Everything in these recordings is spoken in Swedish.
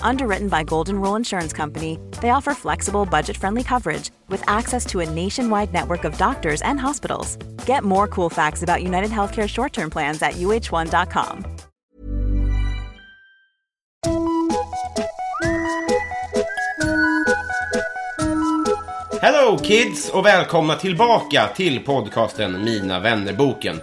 Underwritten by Golden Rule Insurance Company, they offer flexible, budget friendly coverage with access to a nationwide network of doctors and hospitals. Get more cool facts about United Healthcare short term plans at uh1.com. Hello kids och välkomna tillbaka till podcasten Mina vännerboken.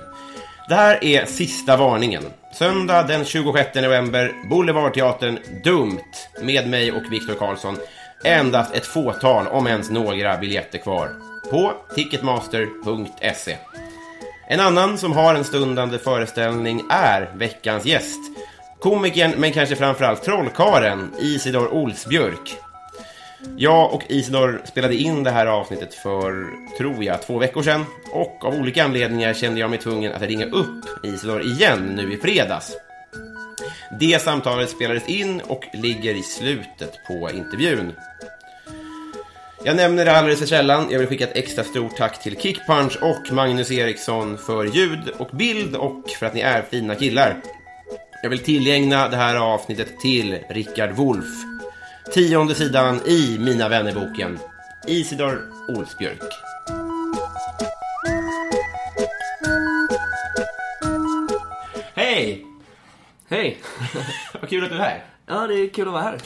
Det här är sista varningen. Söndag den 26 november, Boulevardteatern Dumt med mig och Viktor Karlsson. Endast ett fåtal, om ens några, biljetter kvar. På ticketmaster.se. En annan som har en stundande föreställning är veckans gäst. Komikern, men kanske framförallt trollkaren Isidor Olsbjörk. Jag och Isidor spelade in det här avsnittet för, tror jag, två veckor sedan. Och av olika anledningar kände jag mig tvungen att ringa upp Isidor igen nu i fredags. Det samtalet spelades in och ligger i slutet på intervjun. Jag nämner det alldeles för sällan. Jag vill skicka ett extra stort tack till Kickpunch och Magnus Eriksson för ljud och bild och för att ni är fina killar. Jag vill tillägna det här avsnittet till Rickard Wolff. Tionde sidan i Mina vännerboken. Isidor Olsbjörk. Hej! Hej! Vad kul att du är här. Ja, det är kul att vara här.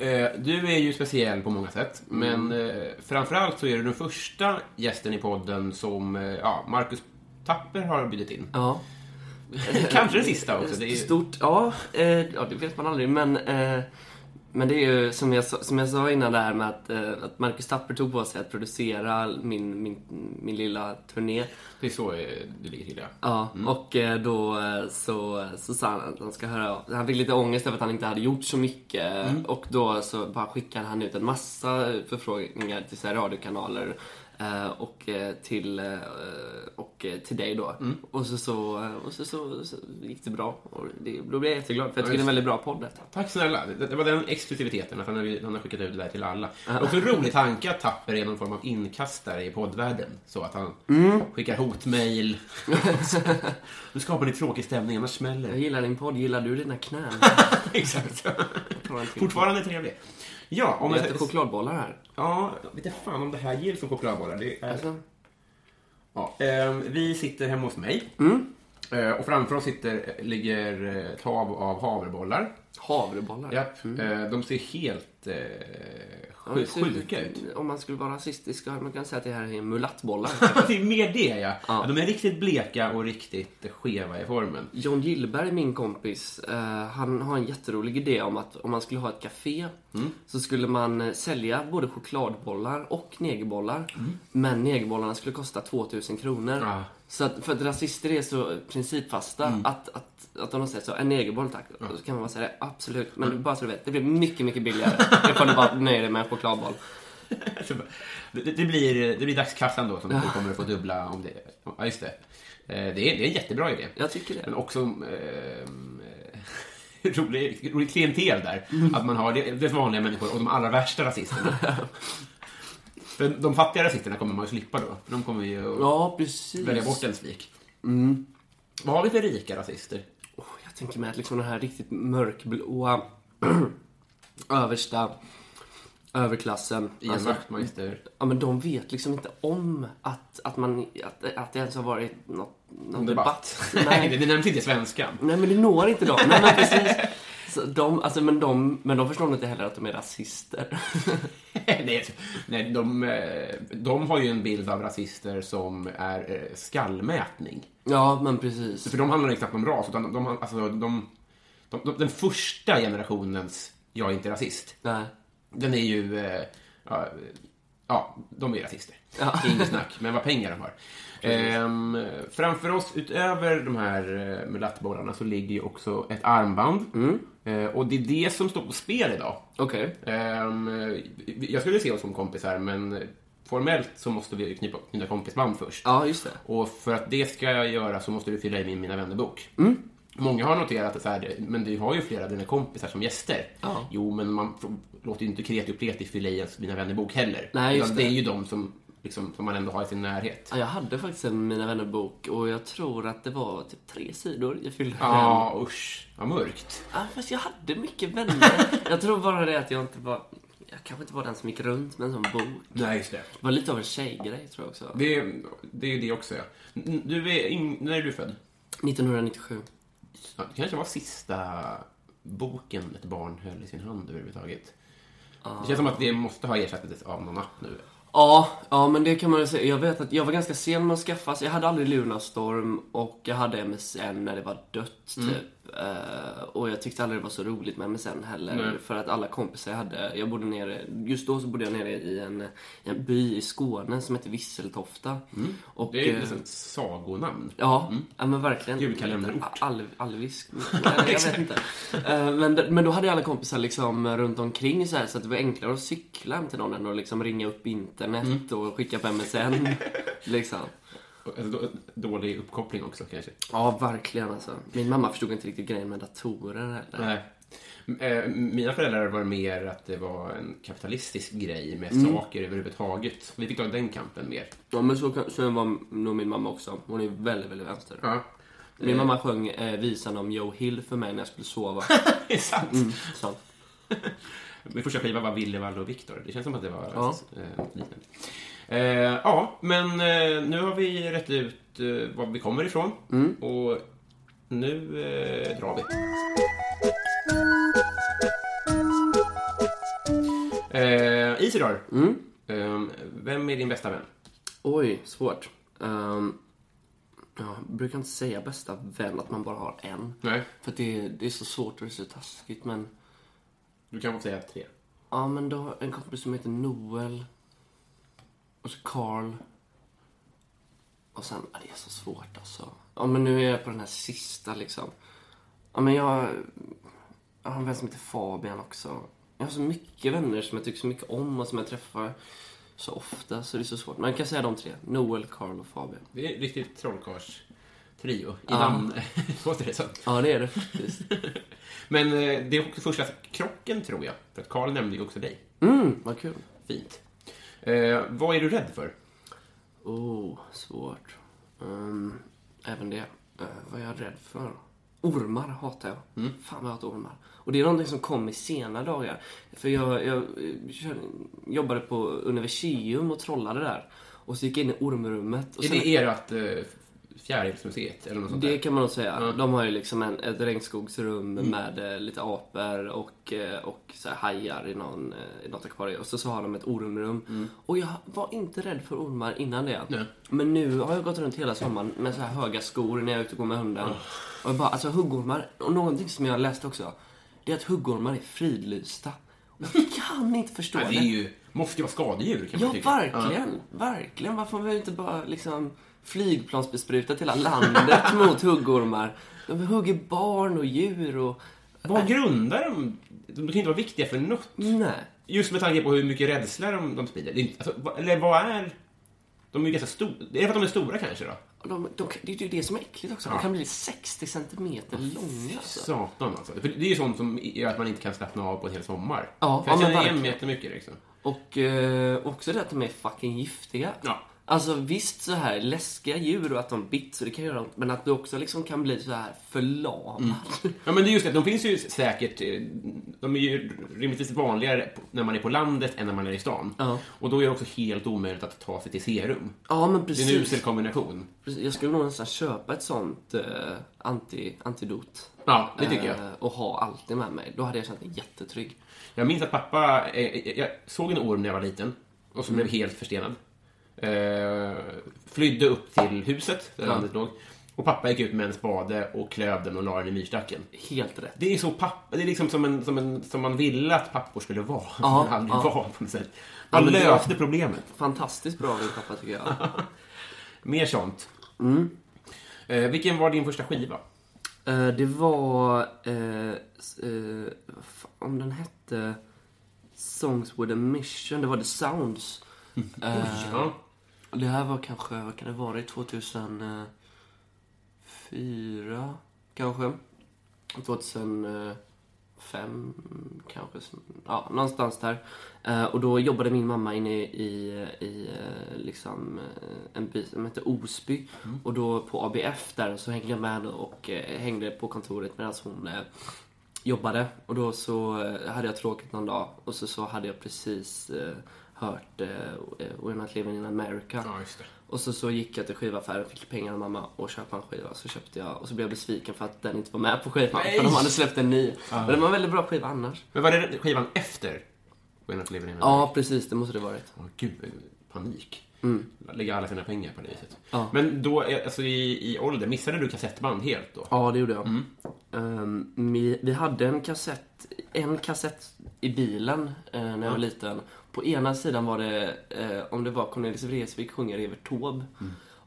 Eh, Du är ju speciell på många sätt, men eh, framförallt så är du den första gästen i podden som eh, ja, Marcus Tapper har bjudit in. Ja. Kanske den sista också. Det är ju... Stort, ja, ja, det vet man aldrig, men men det är ju som jag, som jag sa innan det här med att, eh, att Marcus Tapper tog på sig att producera min, min, min lilla turné. Det är så eh, det ligger till, ja. Ja, och eh, då så, så sa han att han ska höra Han fick lite ångest över att han inte hade gjort så mycket. Och då så bara skickade han ut en massa förfrågningar till så radiokanaler. Eh, Och eh, till, eh, och till dig då. Och, så, så, och så, så, så gick det bra. Och det, då blev jag jätteglad, för jag tycker det är en väldigt bra podd detta. Tack snälla. Det, var den exklusiviteten, att han har, han har skickat ut det där till alla. Är också en rolig tanke att Tapper är någon form av inkastare i poddvärlden. Så att han skickar hotmail. Nu skapar ni tråkig stämning, annars smäller Jag gillar din podd, gillar du dina knän? Exakt. Fortfarande trevlig. Ja, om jag... äter chokladbollar här. Ja, jag vet fan om det här ger som chokladbollar. Det är... Alltså, Ja, ehm, vi sitter hemma hos mig. Eh, och framför oss sitter, ligger eh, ett hav av havrebollar. havrebollar. Japp. Eh, de ser helt eh, Ja, sju, det ser ut- sjuka ut. Om man skulle vara rasistisk man kunna säga att det här är mulattbollar. det är mer det, ja. ja. De är riktigt bleka och riktigt skeva i formen. John Gillberg, min kompis, eh, han har en jätterolig idé om att om man skulle ha ett café så skulle man eh, sälja både chokladbollar och negerbollar. Men negerbollarna skulle kosta 2000 kronor. Ja. Så att, för att rasister är så principfasta att, att, att om de säger så, en negerboll tack, så kan man bara säga det, absolut. Men bara så du vet, det blir mycket, mycket billigare ifall du bara nöjer dig med en chokladboll. Det, det, blir, det blir dagskassan då som du kommer att få dubbla om det. Ja, just det. Eh, det, är, det är en jättebra idé. Jag tycker det. Men också eh, rolig, rolig klientel där. Att man har det, det vanliga människor och de allra värsta rasisterna. För de fattiga rasisterna kommer man ju slippa då. De kommer ju att Ja, precis. välja bort en svik. Vad har vi för rika rasister? Oh, jag tänker mig att liksom den här riktigt mörkblåa översta överklassen. Ian alltså, Wachtmeister. ja, men de vet liksom inte om att, att, man, att, att det ens har varit något, någon Debatt. debatt. Nej, det, nämns inte i svenskan. Nej, men det når inte dem. Nej, men precis. Så de, alltså, men, de, men de förstår inte heller att de är rasister. nej, nej de, eh, de har ju en bild av rasister som är eh, skallmätning. ja, men precis. För de handlar inte knappt om ras, utan de, alltså, de, de, de, den första generationens jag är inte rasist, Nej. den är ju... Ja, ja, de är rasister. Ja. Inget snack, men vad pengar de har. Ehm, framför oss, utöver de här eh, mulattbollarna, så ligger ju också ett armband. Eh, och det är det som står på spel idag. Okej. Ehm, jag skulle se oss som kompisar, men formellt så måste vi knyta, knyta kompisband först. Ja, just det. Och för att det ska jag göra så måste du fylla i min Mina vänner-bok. Många har noterat att så här, men du har ju flera av dina kompisar som gäster. Ja. Jo, men man f- låter ju inte kreti och pleti fylla i ens Mina vänner-bok heller. Nej, just Utan det det. är ju de som, liksom, som man ändå har i sin närhet. Ja, jag hade faktiskt en Mina vänner-bok och jag tror att det var typ tre sidor jag fyllde den. Ja, usch. Vad mörkt. Ja, fast jag hade mycket vänner. jag tror bara det att jag inte var... Jag kanske inte var den som gick runt med en sån bok. Nej, just det. Det var lite av en tjejgrej tror jag också. Det, det är det också, ja. N- Du är, in, när är du född? 1997. Ja, Det kanske var sista boken ett barn höll i sin hand överhuvudtaget. Det känns som att det måste ha ersatts av någon app nu. Ja, ja, men det kan man ju säga. Jag vet att jag var ganska sen med att skaffa. Så jag hade aldrig Lunarstorm och jag hade MSN när det var dött, Mm. typ. Eh, och jag tyckte aldrig det var så roligt med MSN heller. Nej. För att alla kompisar jag hade, jag bodde nere, just då så bodde jag nere i en, i en by i Skåne som heter Visseltofta. Och, Mm. Det är eh, liksom ett sagonamn. Ja, ja men verkligen. Julkalenderort. All, alvisk. Jag vet inte. Eh, Men, men då hade jag alla kompisar liksom runt omkring så här så att det var enklare att cykla hem till någon än att liksom ringa upp internet Mm. och skicka på MSN. liksom. Alltså, då- dålig uppkoppling också kanske. Ja, verkligen alltså. Min mamma förstod inte riktigt grejen med datorer heller. Nej. Eh, Mina föräldrar var mer att det var en kapitalistisk grej med Mm. saker överhuvudtaget. Vi fick ta den kampen mer. Ja, men så, så var nog min mamma också. Hon är väldigt, väldigt vänster. Ja. Min mamma sjöng eh, visan om Joe Hill för mig när jag skulle sova. Det är sant. Mm, så. Min första skiva var Ville, Valle och Viktor. Det känns som att det var Ja. eh, liknande. Eh, ja, men eh, nu har vi rätt ut eh, var vi kommer ifrån. Mm. Och nu eh, drar vi. Eh, Isidor, Mm. eh, vem är din bästa vän? Oj, svårt. Um, ja, jag brukar inte säga bästa vän, att man bara har en. Nej, För det, det är så svårt och det är så taskigt. Men, du kan få säga tre. ja, men då en kompis som heter Noel. Och så Carl. Och sen, ja, det är så svårt alltså. Ja, men nu är jag på den här sista liksom. Ja, men jag, jag har en vän som heter Fabian också. Jag har så mycket vänner som jag tycker så mycket om och som jag träffar så ofta så det är så svårt. Men jag kan säga de tre. Noel, Carl och Fabian. Det är riktigt trollkarls-trio i Ja. namn. Låter det så? Ja, det är det faktiskt. Men eh, det är också första krocken, tror jag. För att Karl nämnde ju också dig. Mm, vad kul. Fint. Eh, vad är du rädd för? Oh, svårt. Um, även det. Uh, vad är jag rädd för? Ormar hatar jag. Fan vad jag hatar ormar. Och det är någonting som kom i sena dagar. För jag, jag, eh, kör- jobbade på Universium och trollade där. Och så gick jag in i ormrummet. Och Är sen- det ert eh, Fjärilsmuseet eller något sånt Det där? kan man nog säga. De har ju liksom en, ett regnskogsrum med eh, lite apor och, eh, och så här hajar i, någon, eh, i något akvarium. Och så, så har de ett ormrum. Och jag var inte rädd för ormar innan det. Nej. Men nu har jag gått runt hela sommaren med så här höga skor när jag är ute och går med hunden. Och jag bara, alltså huggormar, och någonting som jag läste också. Det är att huggormar är fridlysta. Och jag kan inte förstå Nej, det är ju, måste ju vara skadedjur kan man Ja, tycka. verkligen. Verkligen. Varför har vi inte bara liksom flygplansbesprutat hela landet mot huggormar? De hugger barn och djur och... Vad grundar de? De kan ju inte vara viktiga för något. Nej. Just med tanke på hur mycket rädsla de, de sprider. Det inte, alltså, eller vad är... De är ju ganska stora. Det är för att de är stora kanske då? De, de, det är ju det som är äckligt också. De kan bli 60 centimeter långa. Alltså. Satan alltså. För det är ju sånt som gör att man inte kan slappna av på en hel sommar. Ja, för jag ja, känner igen mig jättemycket liksom. Och eh, också det att de är fucking giftiga. Ja. Alltså visst så här läskiga djur och att de bits och det kan göra ont. Men att du också liksom kan bli så här förlamad. Ja, men det är just det. De finns ju säkert... eh, De är ju rimligtvis vanligare när man är på landet än när man är i stan. Ja. Och då är det också helt omöjligt att ta sig till serum. Ja, men Det är en precis. usel kombination. Precis, Jag skulle nog nästan köpa ett sånt eh, anti, antidot. Ja, det tycker jag. Eh, och ha alltid med mig. Då hade jag känt mig jättetrygg. Jag minns att pappa, eh, jag såg en orm när jag var liten och så blev helt förstenad. Eh, flydde upp till huset där landet låg. Och pappa gick ut med en spade och klöv den och la den i myrstacken. Helt rätt. Det är så pappa, det är liksom som, en, som, en, som man ville att pappor skulle vara. Ja, men aldrig ja. var på något sätt. Han men det- löste problemet. Fantastiskt bra av din pappa tycker jag. Mer sånt. Mm. Eh, vilken var din första skiva? Eh, det var... Eh, eh, om den hette Songs with a mission. Det var The Sounds. Eh, Ja. Det här var kanske, vad kan det vara, 2004 kanske? 2005 kanske, ja någonstans där. Eh, och då jobbade min mamma inne i, i, eh, liksom eh, en by som heter Osby. Och då på ABF där så hängde jag med och hängde på kontoret medan hon jobbade. Och då så hade jag tråkigt någon dag och så, så hade jag precis hört eh, We're Not Living in America. Ja, just det. Och så, så gick jag till skivaffären, fick pengar av mamma och köpa en skiva. Så köpte jag och så blev jag besviken för att den inte var med på skivan. Nej! För de hade släppt en ny. Men det var en väldigt bra skiva annars. Men var det skivan efter We're Not Living in Ja, precis. Det måste det varit. Åh, gud, panik. Lägga alla sina pengar på det viset. Ja. Men då, eh, alltså i, i ålder, missade du kassettband helt då? Ja, det gjorde jag. Ehm, vi, vi hade en kassett, en kassett i bilen eh, när jag var liten. På ena sidan var det, eh, om det var Cornelis Vreeswijk sjunger Evert Taube.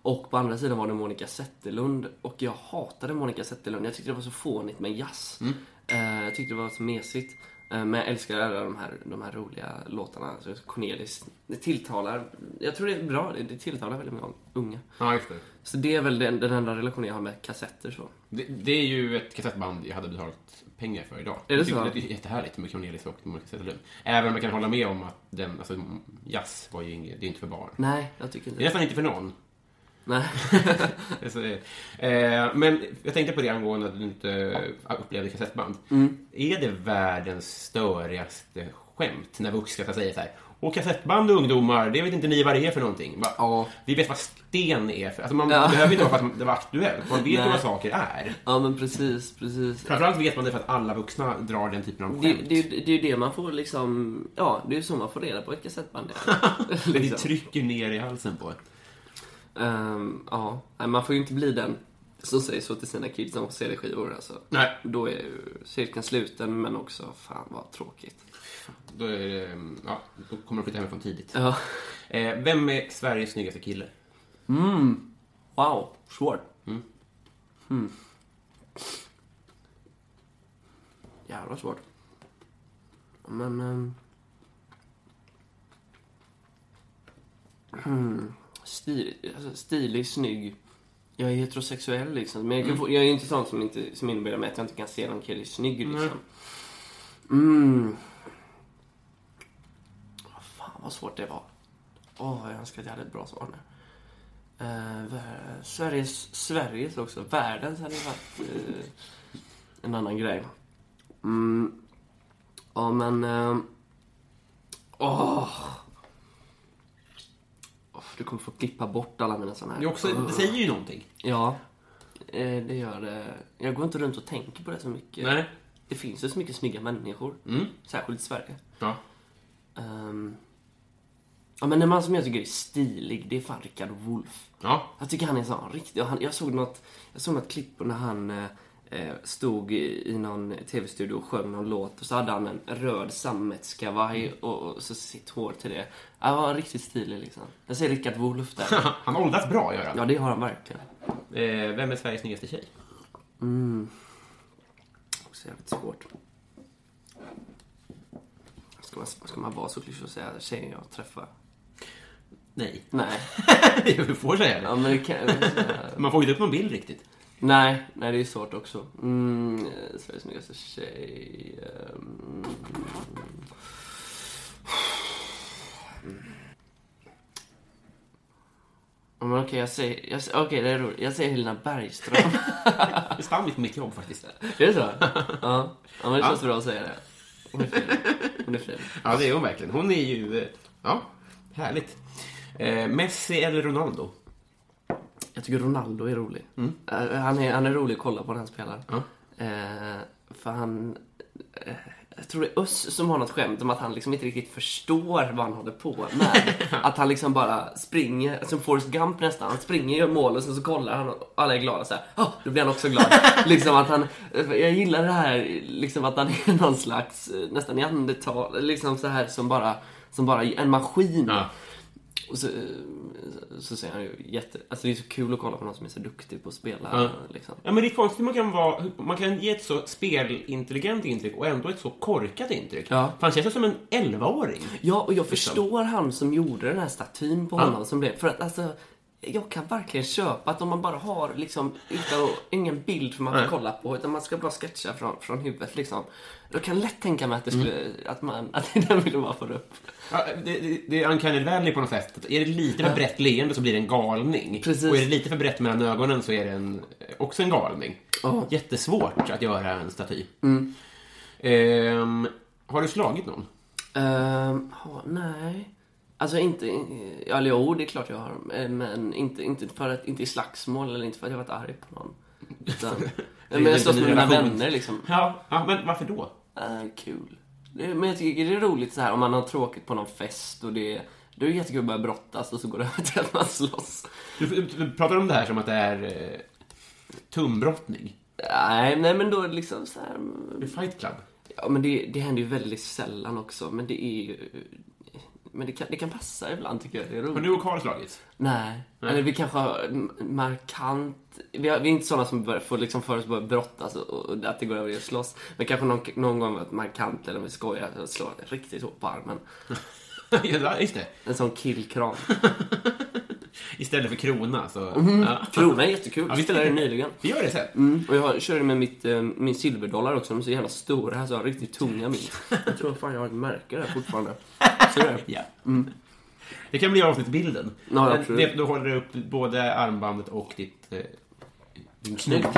Och på andra sidan var det Monica Zetterlund. Och jag hatade Monica Zetterlund. Jag tyckte det var så fånigt med jazz. Eh, jag tyckte det var så mesigt. Eh, men jag älskar alla de här, de här roliga låtarna. Så Cornelis, det tilltalar, jag tror det är bra, det, det tilltalar väldigt många unga. Ja, just det. Så det är väl den, den enda relationen jag har med kassetter så. det. Det är ju ett kassettband jag hade betalat pengar för idag. Är det så? Det är jättehärligt med Cornelis och Monica Zetterlund. Även om jag kan hålla med om att den, alltså jazz var ju inget, det är inte för barn. Nej, jag tycker Det är inte nästan inte för någon. Nej. Alltså, eh, men jag tänkte på det angående att du inte upplevde kassettband. Mm. Är det världens störigaste skämt när vuxna säger så här och kassettband ungdomar, det vet inte ni vad det är för någonting. Va? Ja. Vi vet vad sten är för... Alltså man Ja. behöver inte vara för att det var aktuellt. Man vet ju vad saker är. Ja, men precis, precis. Framförallt vet man det för att alla vuxna drar den typen av Det, skämt. det, det är ju det man får liksom, ja, det är ju så man får reda på ett kassettband är. Det liksom. trycker ner i halsen på en. Ehm, ja, man får ju inte bli den som säger så till sina kids om CD-skivor alltså. Nej. Då är ju cirkeln sluten, men också, fan vad tråkigt. Då, det, ja, då kommer de flytta hemifrån tidigt. Ja. Eh, vem är Sveriges snyggaste kille? Wow, svårt. Mm. Jävla svårt. Men... ehm, hmm, stil, alltså, stilig, snygg. Jag är heterosexuell liksom. Men jag, kan få, jag är inte sån som, inte, som innebär att jag inte kan se någon kille snygg liksom. Mm. Vad svårt det var. Åh, jag önskar att jag hade ett bra svar nu. Eh, Sveriges, Sveriges också. Världens hade ju varit eh, en annan grej. Mm. Ja, men... eh, Åh! Åh, du kommer få klippa bort alla mina såna här. Det, också, det säger ju någonting. Ja, eh, det gör det. Jag går inte runt och tänker på det så mycket. Nej. Det finns ju så mycket snygga människor. Mm. Särskilt i Sverige. Ja. Ehm, ja, men en man som jag tycker är stilig, det är fan Rickard Wolff. Ja. Jag tycker han är sån riktig. och Han, jag, såg något, jag såg något klipp på när han eh, eh, stod i, någon tv-studio och sjöng någon låt och så hade han en röd sammetskavaj och, och så sitt hår till det. Han var riktigt stilig liksom. Jag säger Rickard Wolff där. Han åldras bra, gör han. Ja, det har han verkligen. Eh, vem är Sveriges snyggaste tjej? Också jävligt svårt. Ska man, ska man vara så klyschig och säga tjejen jag träffar? Nej. Nej. du får säga det. Ja, men det kan. Man får ju inte upp någon bild riktigt. Nej, nej det är svårt också. Mm, eh, Sveriges snyggaste tjej. Ja, men okej, jag säger... Jag, säger- okej, det är roligt. Jag säger Helena Bergström. Det stann mitt jobb faktiskt. är det så? Ja. ja, men det känns bra att säga det. Hon är fin. Hon är fin. Ja, det är hon verkligen. Hon är ju... eh, Ja, härligt. Eh, Messi eller Ronaldo? Jag tycker Ronaldo är rolig. Eh, Han, är, han är rolig att kolla på när han spelar. Ja. Eh, för han... Eh, jag tror det är Öss som har något skämt om att han liksom inte riktigt förstår vad han håller på med. att han liksom bara springer, som Forrest Gump nästan. Han springer, gör mål och sen så kollar han och alla är glada så här. Oh, då blir han också glad. liksom att han, jag gillar det här, liksom att han är någon slags eh, nästan neandertal, liksom så här som bara, som bara en maskin. Ja. Och så, så säger han ju jätte... Alltså det är så kul att kolla på någon som är så duktig på att spela. Ja. Liksom. Ja, men det är konstigt man kan vara... Man kan ge ett så spelintelligent intryck och ändå ett så korkat intryck. Ja. För han känns som en 11-åring. Ja, och jag förstår han som gjorde den här statyn på Ja. honom. Som blev, för att alltså, jag kan verkligen köpa att om man bara har liksom, utan ingen bild för man får Nej. kolla på, utan man ska bara sketcha från, från huvudet liksom. Då kan jag lätt tänka mig att det skulle, Mm. att man, att den ville bara få det upp. Ja, det, det, det är uncanny valley på något sätt. Är det lite för brett leende så blir det en galning. Precis. Och är det lite för brett mellan ögonen så är det en, också en galning. Ja. Jättesvårt att göra en staty. Mm. Ehm, har du slagit någon? Ehm, ja, nej. Alltså inte, ja, eller jo, det är klart jag har. eh, Men inte, inte för att, inte i slagsmål eller inte för att jag varit arg på någon. Utan, men jag slåss med mina vänner liksom. Ja, ja, men varför då? Äh, kul. Det, men jag tycker det är roligt så här om man har tråkigt på någon fest och det, det är jättekul att börja brottas och så går det över till att man slåss. Du, du pratar om det här som att det är eh, tumbrottning. Nej, nej men då liksom så här. Det är fight club. Ja, men det, det händer ju väldigt sällan också. Men det är ju... Men det kan, det kan passa ibland tycker jag. Det är roligt. Har du och Karl slagits? Nej. Eller vi kanske har markant... Vi, har, vi är inte sådana som bör, får liksom för oss börja brottas och, och att det går över i att slåss. Men kanske någon, någon gång varit markant eller om vi skojar och slår riktigt hårt på armen. ja, just det. En sån killkram. Istället för krona så... Mm. Ja. Krona är jättekul. Ja, vi spelade det nyligen. Vi gör det sen. Mm, och jag körde med mitt, eh, min silverdollar också. De är så jävla stora. Här så har jag riktigt tunga mynt. Jag tror fan jag har ett märke där fortfarande. Ser du det? Ja. Det kan bli avsnittsbilden. Mm. Ja, absolut. det, då håller du upp både armbandet och ditt... Eh, din knut. Snyggt.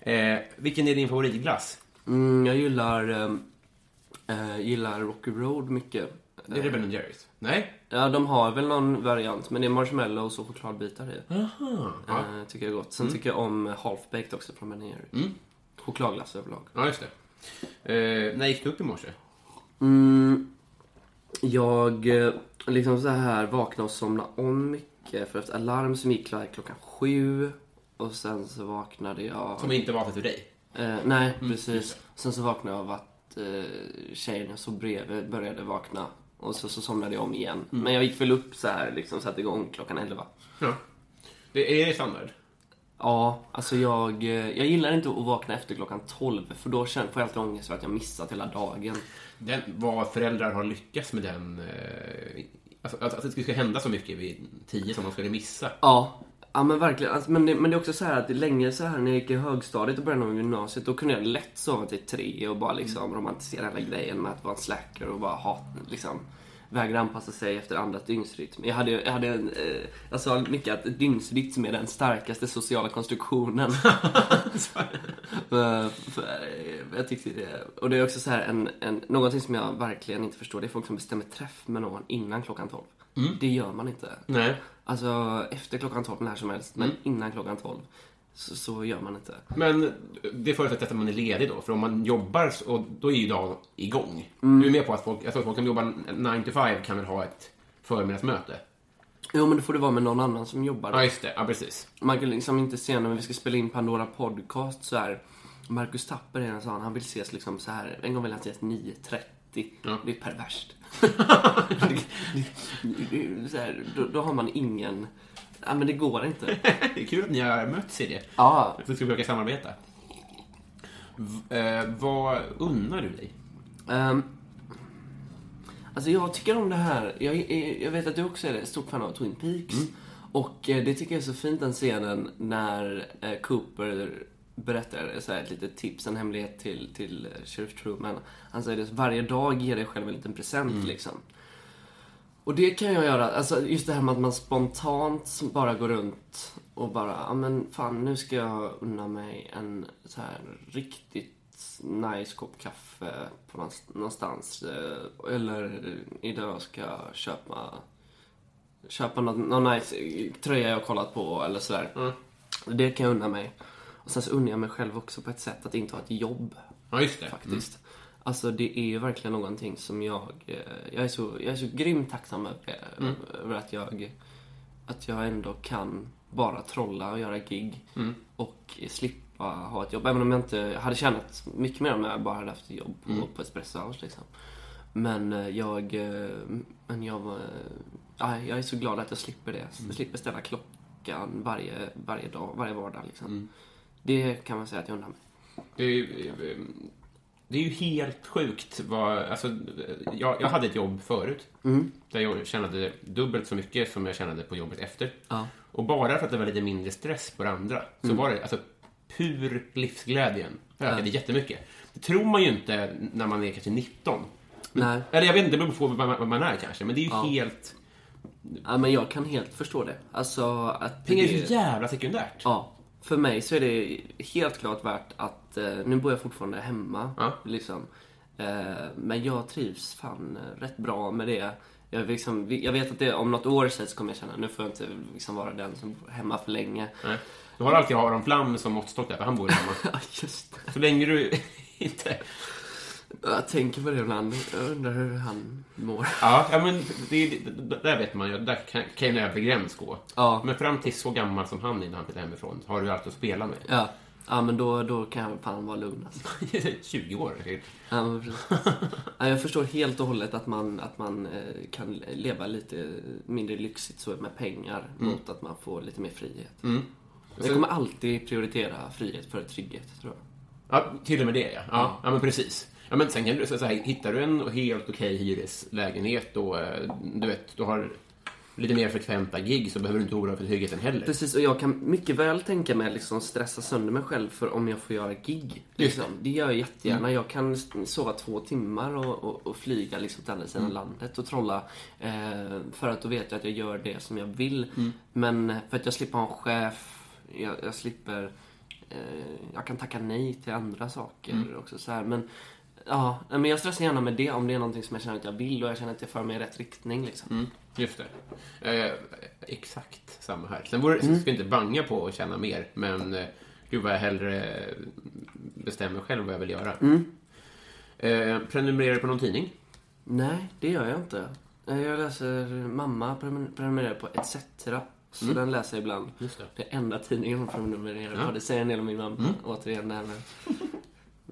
Eh, vilken är din favoritglass? Mm, jag gillar, eh, eh, gillar Rocky Road mycket. Det är det Ben Jerrys? Nej? Ja, de har väl någon variant, men det är marshmallows och chokladbitar i. Aha. Ja. Eh, tycker jag är gott. Sen tycker jag om half-baked också från Ben Jerry. Chokladglass överlag. ja, just det. Eh, när gick du upp i morse? Mm, jag eh, liksom så här vaknade och somnade om mycket för ett alarm som gick klockan sju. Och sen så vaknade jag... Som inte var för dig? Eh, nej, precis. Sen så vaknade jag av att eh, tjejen jag såg bredvid började vakna. Och så, så somnade jag om igen. Men jag gick väl upp så här, liksom satte igång klockan elva. Ja. Det är det standard? Ja, alltså jag, eh, jag gillar inte att vakna efter klockan 12 för då får jag alltid ångest för att jag missat hela dagen. Den, vad föräldrar har lyckats med den... Eh, alltså, att, att det ska hända så mycket vid tio som de skulle missa. Ja, ja men verkligen. Alltså, men, det, men det är också så här att länge så här när jag gick i högstadiet och början av gymnasiet då kunde jag lätt sova till tre och bara liksom romantisera hela grejen med att vara en slacker och bara hat, liksom vägra anpassa sig efter andras dygnsrytm. Jag hade, jag hade en, eh, jag sa mycket att dygnsrytm är den starkaste sociala konstruktionen. för, för, eh, jag tyckte det. Och det är också så här en, en, någonting som jag verkligen inte förstår. Det är folk som bestämmer träff med någon innan klockan 12. Det gör man inte. Nej. Alltså efter klockan 12 när som helst, men innan klockan 12 så, så gör man inte. Men det förutsätter att man är ledig då, för om man jobbar så, då är ju dagen igång. Mm. Du är med på att folk, jag tror att folk som jobbar 9 to 5 kan väl ha ett förmiddagsmöte? Jo, men då får det vara med någon annan som jobbar. Ja, just det. Ja, precis. Man kan liksom inte se när vi ska spela in Pandora Podcast så här. Marcus Tapper är en sån, han vill ses liksom så här. En gång vill han ses 9.30. Ja. Det är perverst. så här, då, då har man ingen... Ja, men det går inte. Det är kul att ni har mötts i det. Ja, Så ska vi försöka samarbeta. V- eh, vad unnar du dig? Ehm, alltså jag tycker om det här. Jag, jag, vet att du också är stort fan av Twin Peaks. Och eh, det tycker jag är så fint den scenen när eh, Cooper berättar så här, ett litet tips, en hemlighet till, till Sheriff Truman. Han säger det, varje dag ger dig själv en liten present liksom. Och det kan jag göra, alltså just det här med att man spontant bara går runt och bara, ja men fan nu ska jag unna mig en så här riktigt nice kopp kaffe på någonst- någonstans. eh, Eller idag ska jag köpa, köpa någon, någon nice tröja jag kollat på eller sådär. Det kan jag unna mig. Och sen så unnar jag mig själv också på ett sätt att inte ha ett jobb. Ja, just det. Faktiskt. Alltså det är ju verkligen någonting som jag... eh, Jag är så, jag är så grymt tacksam över, det, Mm. över att jag... Att jag ändå kan bara trolla och göra gig. Mm. Och slippa ha ett jobb. Även om jag inte hade tjänat mycket mer om jag bara hade haft ett jobb på, Mm. på Espresso House liksom. Men eh, jag... eh, Men jag var... Ja, jag är så glad att jag slipper det. Mm. Jag slipper ställa klockan varje, varje dag, varje vardag liksom. Mm. Det kan man säga att jag undrar mig. Det är, ju, det är ju helt sjukt. Vad, alltså, jag, jag hade ett jobb förut där jag tjänade dubbelt så mycket som jag tjänade på jobbet efter. Ja. Och bara för att det var lite mindre stress på det andra så var det alltså, pur livsglädjen ökade jättemycket. Det tror man ju inte när man är kanske 19. Nej. Eller jag vet inte, det beror på vad man, är kanske. Men det är ju Ja. helt... Ja, men jag kan helt förstå det. Alltså att... Pengar är så jävla sekundärt. Ja. För mig så är det helt klart värt att... Eh, nu bor jag fortfarande hemma. Ja. Liksom. Eh, men jag trivs fan rätt bra med det. Jag, liksom, jag vet att det, om något år så kommer jag känna nu får jag inte liksom vara den som bor hemma för länge. Nej. Du har alltid Aron Flam som måttstock där, för han bor hemma. Ja, just det. Så länge du inte... Jag tänker på det ibland. Jag undrar hur han mår. Ja, ja men det, det, där vet man ju, där kan, kan en övre gräns gå. Ja. Men fram till så gammal som han är när han flyttar hemifrån har du allt att spela med. Ja. Ja, men då, då kan jag fan vara lugn alltså. 20 år. Ja, men precis. ja, jag förstår helt och hållet att man, att man eh, kan leva lite mindre lyxigt så med pengar mot att man får lite mer frihet. Mm. Jag kommer alltid prioritera frihet före trygghet, tror jag. Ja, till och med det ja. Ja, ja men precis. Ja, men sen kan du, så så här, hittar du en helt okej hyreslägenhet och eh, du vet, du har lite mer frekventa gig så behöver du inte oroa dig för tryggheten heller. Precis, och jag kan mycket väl tänka mig liksom stressa sönder mig själv för om jag får göra gig. Liksom. Det gör jag jättegärna. Jag kan sova två timmar och, och, och flyga liksom till andra sidan landet och trolla. Eh, för att då vet jag att jag gör det som jag vill. Men för att jag slipper ha en chef, jag, jag slipper... Eh, jag kan tacka nej till andra saker också. Så här. Men, ja, men jag stressar gärna med det om det är någonting som jag känner att jag vill och jag känner att jag för mig i rätt riktning. Liksom. Mm, just det. Eh, exakt samma här. Sen vore, ska jag inte banga på att tjäna mer, men eh, gud vad jag hellre bestämmer själv vad jag vill göra. Eh, prenumererar du på någon tidning? Nej, det gör jag inte. Eh, Jag läser, mamma prenumer- prenumererar på ETC. Så den läser jag ibland. Just det. Det är enda tidningen hon prenumererar på. Det säger en del om min mamma. Återigen det här med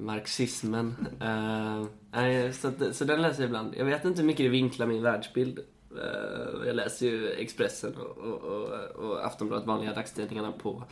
marxismen. Nej, så, att, så den läser jag ibland. Jag vet inte hur mycket det vinklar min världsbild. Eh, jag läser ju Expressen och, och, och, och Aftonbladet, vanliga dagstidningarna på,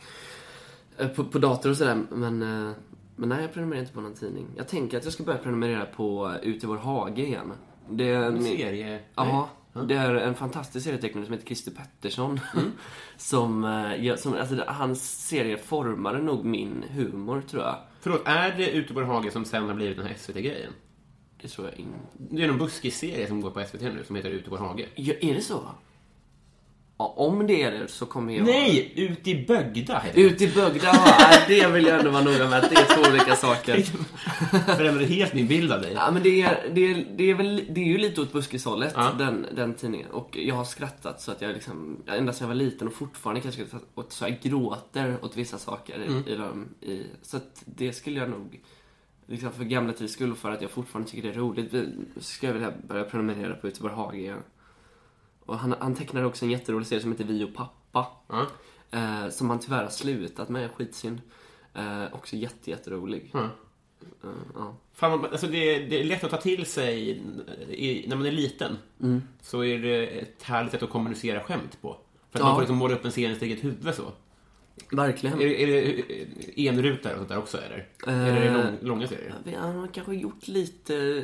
eh, på, på dator och sådär. Men, eh, men nej, jag prenumererar inte på någon tidning. Jag tänker att jag ska börja prenumerera på Ut i vår hage igen. Det är En min- serie? Ja, det är en fantastisk serietecknare som heter Christer Pettersson. Mm. som, som, alltså, hans serie formade nog min humor, tror jag. Förlåt, är det Ute på hage som sen har blivit den här SVT-grejen? Det tror jag inte. Det är någon buskisserie som går på SVT nu som heter Ute på hage. Ja, är det så? Ja, om det är det så kommer jag... Nej! Ut i Bögda det. Ut i Bögda, ja, det vill jag ändå vara noga med att det är två olika saker. Förändrade helt min bild av dig. Ja, men det är, det är, det är, väl, det är ju lite åt buskishållet, Ja. den, den tidningen. Och jag har skrattat så att jag liksom, ända sedan jag var liten och fortfarande kanske åt så jag gråter åt vissa saker Mm. i, dem. I, så att det skulle jag nog, liksom för gamla tids skull, för att jag fortfarande tycker det är roligt, så ska jag vilja börja prenumerera på Ute på hage igen. Och han, han tecknade också en jätterolig serie som heter Vi och pappa. Ja. Eh, som han tyvärr har slutat med, skitsynd. Eh, också jätte, jätterolig. Ja. Eh, ja. Fan, alltså det, det är lätt att ta till sig i, när man är liten. Mm. Så är det ett härligt sätt att kommunicera skämt på. För att Ja. man får liksom måla upp en scen i sitt eget huvud så. Verkligen. Är, det- är det enrutar och sånt där också eller? Eller är det lång, långa serier? Vi har kanske gjort lite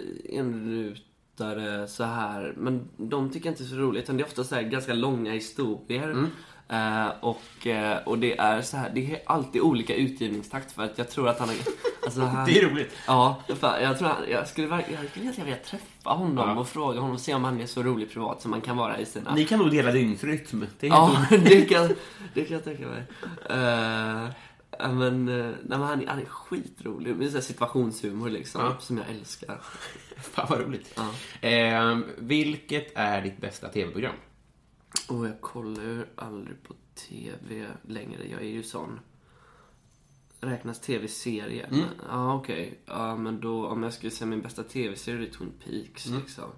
enrutare så här, men de tycker jag inte är så roligt. Utan det är ofta så här ganska långa historier. Mm. Eh, och, eh, och det är så här, det är alltid olika utgivningstakt för att jag tror att han har... Alltså han, Det är roligt. Ja, jag tror han, jag skulle verkligen jag skulle egentligen vilja träffa honom Ja. och fråga honom och se om han är så rolig privat som man kan vara i sina... Ni kan nog dela dygnsrytm. Det Ja, det kan, det kan jag tänka mig. Eh, ja, men, eh, nej, men han, är- han är skitrolig. Med så situationshumor liksom, Ja. som jag älskar. Fan vad roligt. Ja. Eh, vilket är ditt bästa tv-program? Och jag kollar ju aldrig på TV längre. Jag är ju sån. Räknas tv-serie? Mm. Ja, okej. Ja, men då om jag skulle säga min bästa tv-serie är Twin Peaks Mm. liksom.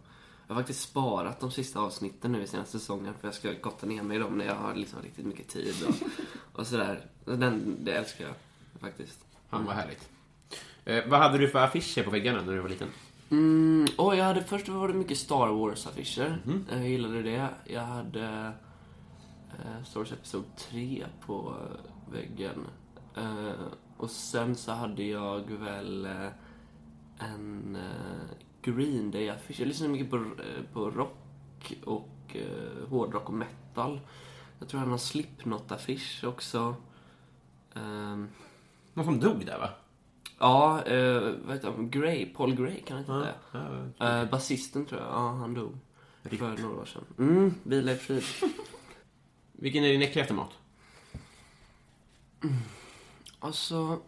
Jag har faktiskt sparat de sista avsnitten nu i senaste säsongen för jag ska gotta ner mig i dem när jag har liksom riktigt mycket tid och, och sådär. Den, det älskar jag faktiskt. Fan vad härligt. Eh, vad hade du för affischer på väggarna när du var liten? Mm, och jag hade först var det mycket Star Wars-affischer. Mhm. Jag gillade det. Jag hade eh, Star Wars Episod 3 på eh, väggen. Eh, och sen så hade jag väl eh, en eh, Green Day-affisch. Jag lyssnade mycket på, eh, på rock och eh, hårdrock och metal. Jag tror hade någon Slipknot-affisch också. Ehm, Någon som dog där va? ja, eh, vad heter han? Gray, Paul Gray kan det inte det? Ja, Uh, Basisten tror jag, ja han dog. För några år sedan. Mm, vila i frid. Vilken är din äckligaste mat? Alltså,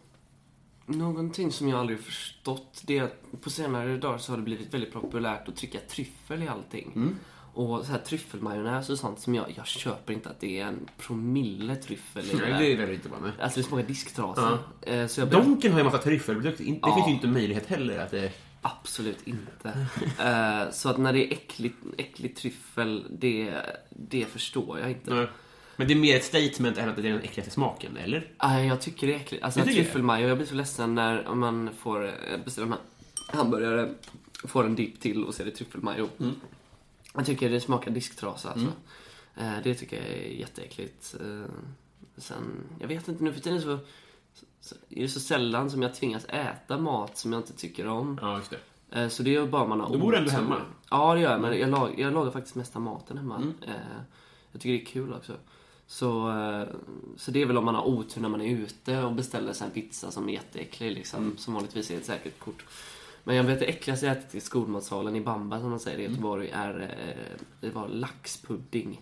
någonting som jag aldrig förstått det är att på senare dagar så har det blivit väldigt populärt att trycka tryffel i allting. Och så här tryffelmajonnäs och sånt som jag, jag köper inte att det är en promille tryffel i det Nej, det är väl inte bra med. Alltså det smakar disktrasa. Eh, Så jag blir Donken har ju massa tryffelprodukter. Det Ja. finns ju inte möjlighet heller att det... Absolut inte. Eh, så att när det är äckligt, äckligt tryffel, det, det förstår jag inte. Nej. Men det är mer ett statement än att det är den äckligaste smaken, eller? Nej, jag tycker det är äckligt. Alltså tryffelmajo, jag blir så ledsen när man får eh, beställa hamburgare, får en dipp till och så är det tryffelmajo. Mm. Jag tycker det smakar disktrasa alltså. Eh, Det tycker jag är jätteäckligt. Eh, Sen, jag vet inte, nu för tiden så, så är det så sällan som jag tvingas äta mat som jag inte tycker om. Ja, just det. Så det är bara man har Du bor ändå hemma? Ja, det gör jag. Men jag, lag, jag lagar faktiskt mesta maten hemma. Mm. Jag tycker det är kul också. Så, eh, så det är väl om man har otur när man är ute och beställer sig en pizza som är jätteäcklig liksom. Mm. Som vanligtvis är ett säkert kort. Men jag vet det äckligaste jag ätit i skolmatsalen i Bamba som man säger i Mm. Göteborg är eh, Det var laxpudding.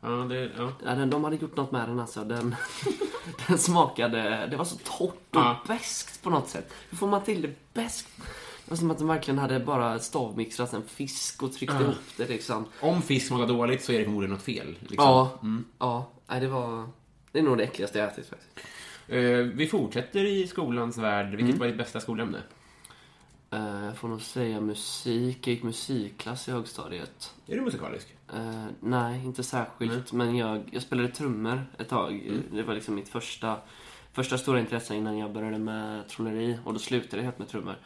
Ja, det... Ja. Ja, den, de hade gjort något med den alltså. Den, den smakade... Det var så torrt och Ja. beskt på något sätt. Hur får man till det beskt? Det var som att de verkligen hade bara stavmixtrat en fisk och tryckt ihop det liksom. Om fisk smakar dåligt så är det förmodligen något fel. Liksom. Ja, ja. Nej, det var... Det är nog det äckligaste jag ätit faktiskt. Eh, vi fortsätter i skolans värld. Vilket Mm. var ditt bästa skolämne? Eh, Jag får nog säga musik. Jag gick musikklass i högstadiet. Är du musikalisk? Eh, nej, inte särskilt. Men jag, jag spelade trummor ett tag. Det var liksom mitt första, första stora intresse innan jag började med trolleri. Och då slutade jag helt med trummor.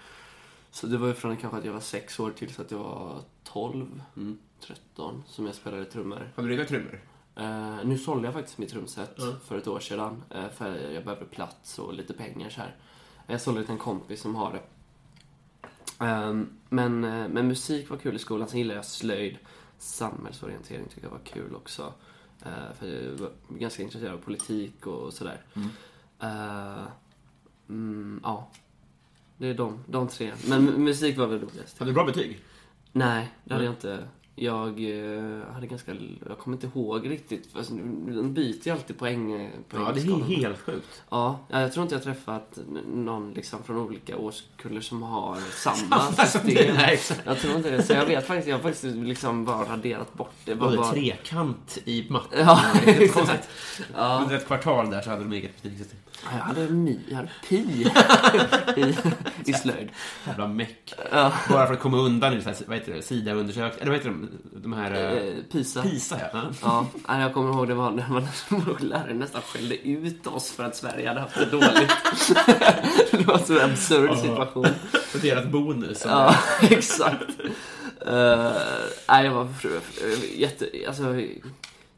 Så det var ju från kanske att jag var sex år till så att jag var 12, 13 som jag spelade trummor. Har du redan trummor? Eh, nu sålde jag faktiskt mitt trumset för ett år sedan. eh, för jag behövde plats och lite pengar så här. Jag sålde det till en kompis som har det. Ehm, men, eh, men musik var kul i skolan. Sen gillade jag slöjd. Samhällsorientering tycker jag var kul också. För jag var ganska intresserad av politik och sådär. Eh, mm, ja. Det är de, de tre. Men mu- musik var väl roligast. Hade du bra betyg? Nej, det hade jag inte. Jag eh, hade ganska... Jag kommer inte ihåg riktigt. Alltså, de byter ju alltid poäng. eh, Ja, det är helt sjukt. Ja, ja, jag tror inte jag träffat någon liksom från olika årskullar som har samma system. Nej. Jag tror inte det. Så jag vet faktiskt, jag har faktiskt liksom bara raderat bort det. Hade Bara, bara... trekant i matte. Ja, Det exakt. Ja. Under ett kvartal där så hade de eget betygssystem. Jag hade mi, jag hade pi i, i slöjd. Jävla meck. Ja. Bara för att komma undan i vad heter det. Eller vad heter de? De här... eh, Eh, Pisa. PISA, ja. ja. Jag kommer ihåg det var när man, lärare nästan skällde ut oss för att Sverige hade haft det dåligt. det var en så absurd situation. För deras bonus. Ja, exakt. Uh, nej, jag var jätte... Alltså,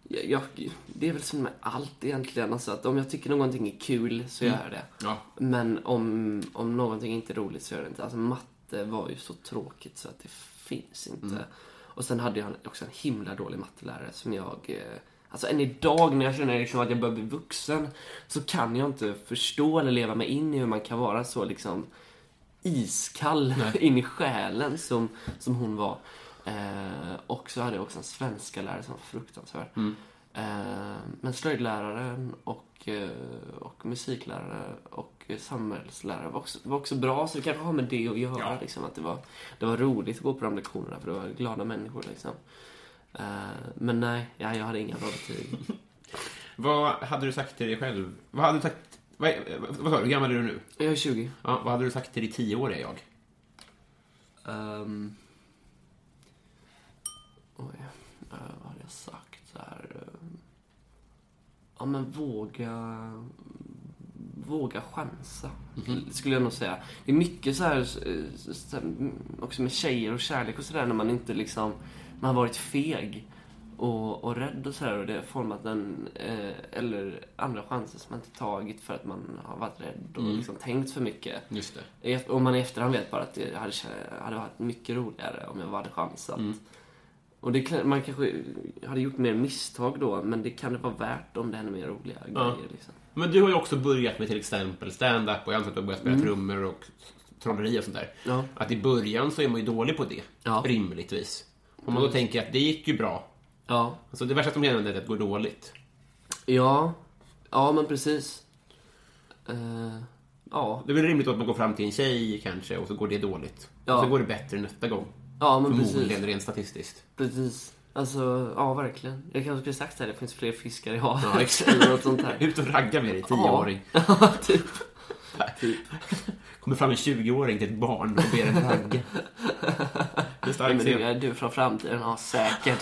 jag, jag, det är väl som med allt egentligen. Alltså, att om jag tycker någonting är kul så gör jag det. Ja. Men om, om någonting inte är roligt så gör jag det inte. Alltså matte var ju så tråkigt så att det finns inte. Och sen hade jag också en himla dålig mattelärare som jag... eh, Alltså än idag när jag känner liksom att jag börjar bli vuxen så kan jag inte förstå eller leva mig in i hur man kan vara så liksom iskall in i själen som, som hon var. Eh, och så hade jag också en svenska lärare som var fruktansvärd. Eh, men slöjdläraren och, eh, och musiklärare och samhällslärare var också, var också bra. Så det kanske har med det att göra. Ja. Liksom, att det, var, det var roligt att gå på de lektionerna för det var glada människor. Liksom. Eh, men nej, ja, jag hade inga bra betyg. Vad hade du sagt till dig själv? Vad hade du sagt Vad, vad sa du, hur gammal är du nu? Jag är 20. Ja, vad hade du sagt till dig tioåriga jag? Um, oj, uh, vad hade jag sagt? Så här, uh, ja, men våga... Våga chansa, skulle jag nog säga. Det är mycket så här, så här, också med tjejer och kärlek och sådär, när man inte liksom... Man har varit feg och, och rädd och sådär och det har format en... Eh, eller andra chanser som man inte tagit för att man har varit rädd och liksom tänkt för mycket. Just det. Om man i efterhand vet bara att det hade, hade varit mycket roligare om jag hade chansat. Mm. Och det, man kanske hade gjort mer misstag då, men det kan det vara värt om det händer mer roliga grejer. Liksom. Men du har ju också börjat med till exempel stand-up och jag antar att du har börjat spela trummor och trolleri och sånt där. Ja. Att i början så är man ju dålig på det, Ja. rimligtvis. Om man då tänker att det gick ju bra. Ja. Alltså det värsta som händer är att det går dåligt. Ja. Ja, men precis. Eh, ja. Det är väl rimligt att man går fram till en tjej kanske och så går det dåligt. Ja. Och så går det bättre nästa gång. Ja, men Förmodligen precis. rent statistiskt. Precis. Alltså, ja verkligen. Jag kanske skulle sagt här, det finns fler fiskar i havet. Ja, exakt. Något sånt här. Ut och ragga med dig, tioåring. Ja, typ. Kommer fram en 20-åring till ett barn och ber en ragga. Det är Men starkt du, scen. är du från framtiden? Ja, säkert.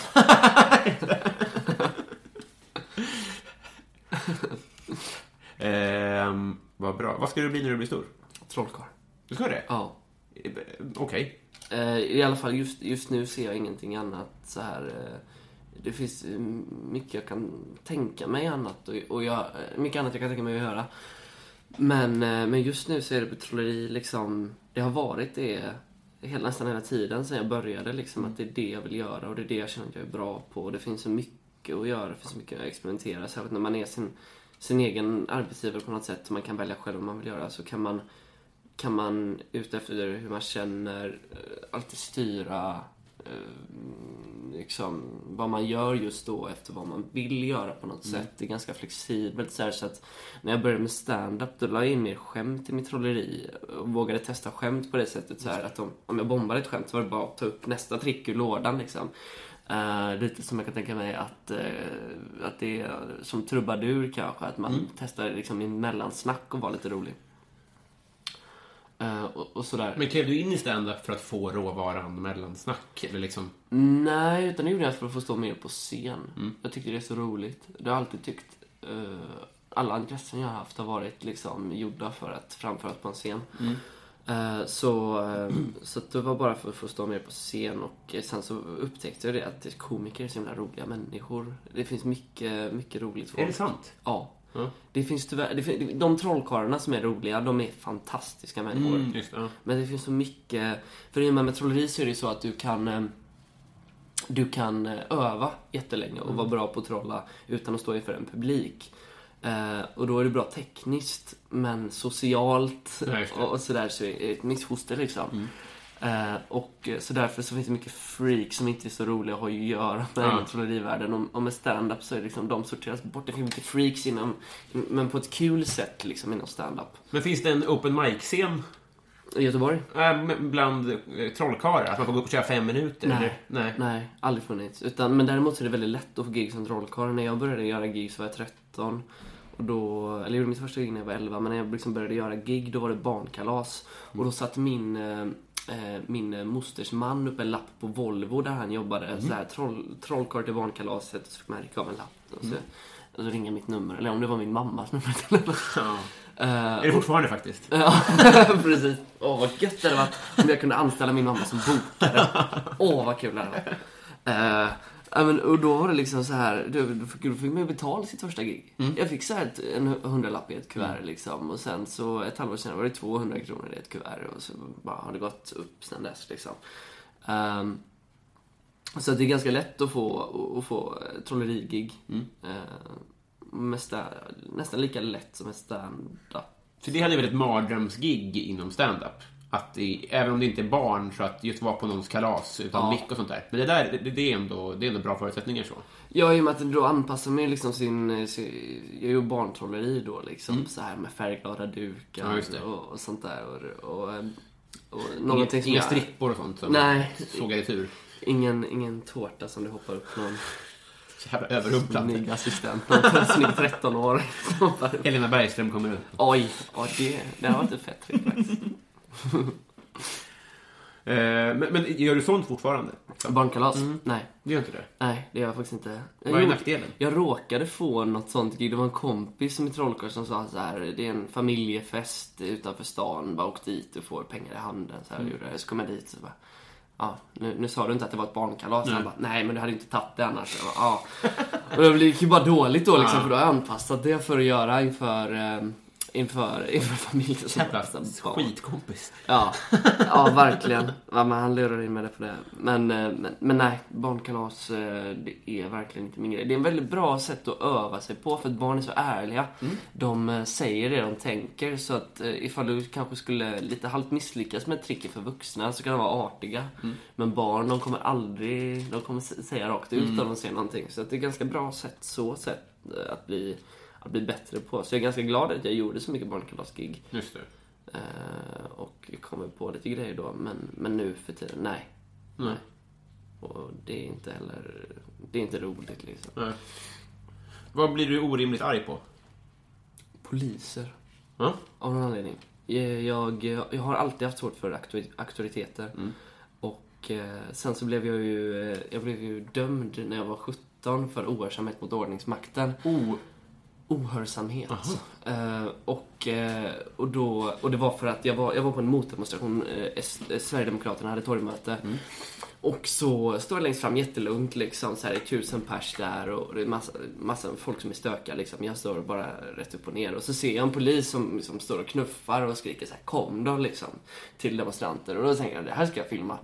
Ehm, vad bra. Vad ska du bli när du blir stor? Trollkarl. Du ska det? Ja. Okej. Eh, Eh, I alla fall just, just nu ser jag ingenting annat så här. eh, Det finns eh, mycket jag kan tänka mig annat och, och jag, eh, mycket annat jag kan tänka mig att göra. Men, eh, men just nu så är det på trolleri liksom, det har varit det hela, nästan hela tiden sedan jag började liksom att det är det jag vill göra och det är det jag känner att jag är bra på. Och det finns så mycket att göra, det finns så mycket att experimentera. Särskilt när man är sin, sin egen arbetsgivare på något sätt och man kan välja själv vad man vill göra så kan man kan man utefter hur man känner eh, alltid styra eh, liksom, vad man gör just då efter vad man vill göra på något sätt. Det är ganska flexibelt så, här, så att när jag började med stand-up då la jag in mer skämt i mitt trolleri och vågade testa skämt på det sättet så här att om, om jag bombade ett skämt så var det bara att ta upp nästa trick ur lådan liksom. Eh, lite som jag kan tänka mig att, eh, att det är som trubadur kanske, att man testar liksom i mellansnack och vara lite rolig. Eh, och, och sådär. Men klev du in i stand-up för att få råvaran mellansnack? Eller liksom... Nej, utan det gjorde jag för att få stå mer på scen. Jag tyckte det är så roligt. Det har jag alltid tyckt. eh, alla intressen jag har haft har varit liksom gjorda för att framföras på en scen. Så, eh, så att det var bara för att få stå mer på scen och sen så upptäckte jag det att komiker är så himla roliga människor. Det finns mycket, mycket roligt folk. Är det sant? Ja. Ja. Det finns tyvärr, det fin- de trollkarlarna som är roliga, de är fantastiska människor. Mm, just. Ja. Men det finns så mycket... För i och med, med trolleri så är det ju så att du kan... eh, Du kan eh, öva jättelänge och vara bra på att trolla utan att stå inför en publik. Eh, och då är det bra tekniskt, men socialt och, och sådär så är det ett missfoster liksom. Eh, och eh, så därför så finns det mycket freak som inte är så roliga att ha att göra med Ja. inom trollerivärlden. Och, och med stand-up så är det liksom, de sorteras bort. Det finns mycket freaks inom, men på ett kul sätt liksom inom stand-up. Men finns det en open mic-scen I Göteborg? äh, bland eh, trollkarlar? Att man får gå upp och köra fem minuter? Nej. Eller? Nej. Nej, aldrig funnits. Utan, men däremot så är det väldigt lätt att få gig som trollkarl. När jag började göra gig så var jag 13. Och då, eller jag gjorde mitt första gig när jag var 11, men när jag liksom började göra gig då var det barnkalas. Och då satt min, eh, eh, min eh, mosters man upp en lapp på Volvo där han jobbade. Så här, troll, trollkarl till barnkalaset. Och så fick man rycka av en lapp. Och så, och så ringa mitt nummer. Eller om det var min mammas nummer. Ja. Eh, Är det fortfarande faktiskt? Ja, precis. Åh, vad gött det hade varit om jag kunde anställa min mamma som bokare. Åh, vad kul det hade varit. Eh, ja, men, och då var det liksom så här, då, fick, då fick man ju betala sitt första gig. Jag fick så här ett, en hundralapp i ett kuvert liksom. Och sen så ett halvår senare var det 200 kronor i ett kuvert. Och så bara har det gått upp sen dess liksom. Ehm, så det är ganska lätt att få, att få eh, trollerigig. Eh, med sta- nästan lika lätt som en stand-up. För det hade ju varit ett mardrömsgig inom stand-up. Att det, även om det inte är barn, så att just vara på någons kalas utan Ja. mick och sånt där. Men det där, det, det, är ändå, det är ändå bra förutsättningar så. Ja, i och med att då anpassar man liksom sin, sin jag gör barntrolleri då liksom så här med färgglada dukar Mm. Ja, och, och sånt där och, och, och Inga, inga jag- strippor och sånt som Nej. sågar i tur. Ingen, ingen tårta som det hoppar upp någon jävla överrumplad. Snygg assistent. Någon snygg 13 år. Helena Bergström kommer upp. Oj, ja, det, det har varit ett fett faktiskt. Eh, men, men gör du sånt fortfarande? Barnkalas? Nej. Det gör inte det? Nej, det gör jag faktiskt inte. Jag Vad är gjorde- nackdelen? Jag råkade få något sånt gig. Det var en kompis som i Trollkarl som sa så här. Det är en familjefest utanför stan. Bara åk dit och får pengar i handen. Så, här, gjorde jag. så kom jag dit och bara. Ja, nu, nu sa du inte att det var ett barnkalas. Han bara, nej men du hade inte tagit det annars. Jag bara, ja. Och det gick ju bara dåligt då liksom. Ja. För då har jag anpassat det för att göra inför, eh, inför, inför familjen. Jävla skitkompis. Ja, ja verkligen. Ja, men han lurar in mig på det. Men, eh, men, men nej, barnkalas eh, det är verkligen inte min grej. Det är en väldigt bra sätt att öva sig på för att barn är så ärliga. De eh, säger det de tänker så att ifall du kanske skulle lite halvt misslyckas med ett trick för vuxna så kan de vara artiga. Men barn, de kommer aldrig, de kommer säga rakt ut om de ser någonting. Så det är ett ganska bra sätt, så sätt att bli, att bli bättre på. Så jag är ganska glad att jag gjorde så mycket barnkalasgig. Just det. Eh, och kommer på lite grejer då, men, men nu för tiden, nej. Nej. Och det är inte heller, det är inte roligt liksom. Nej. Vad blir du orimligt arg på? Poliser, Ja? av någon anledning. Jag, jag, jag har alltid haft svårt för auktori- auktoriteter. Och eh, sen så blev jag ju, eh, jag blev ju dömd när jag var 17 för ohörsamhet mot ordningsmakten. Oh, ohörsamhet. Eh, och, eh, och, då, och det var för att jag var, jag var på en motdemonstration, S- eh, Sverigedemokraterna hade torgmöte. Och så står jag längst fram jättelugnt liksom, så här, det är tusen pers där och det är massa, massa folk som är stökiga liksom. Jag står bara rätt upp och ner och så ser jag en polis som, som står och knuffar och skriker så här, kom då liksom. Till demonstranter och då tänker jag, det här ska jag filma.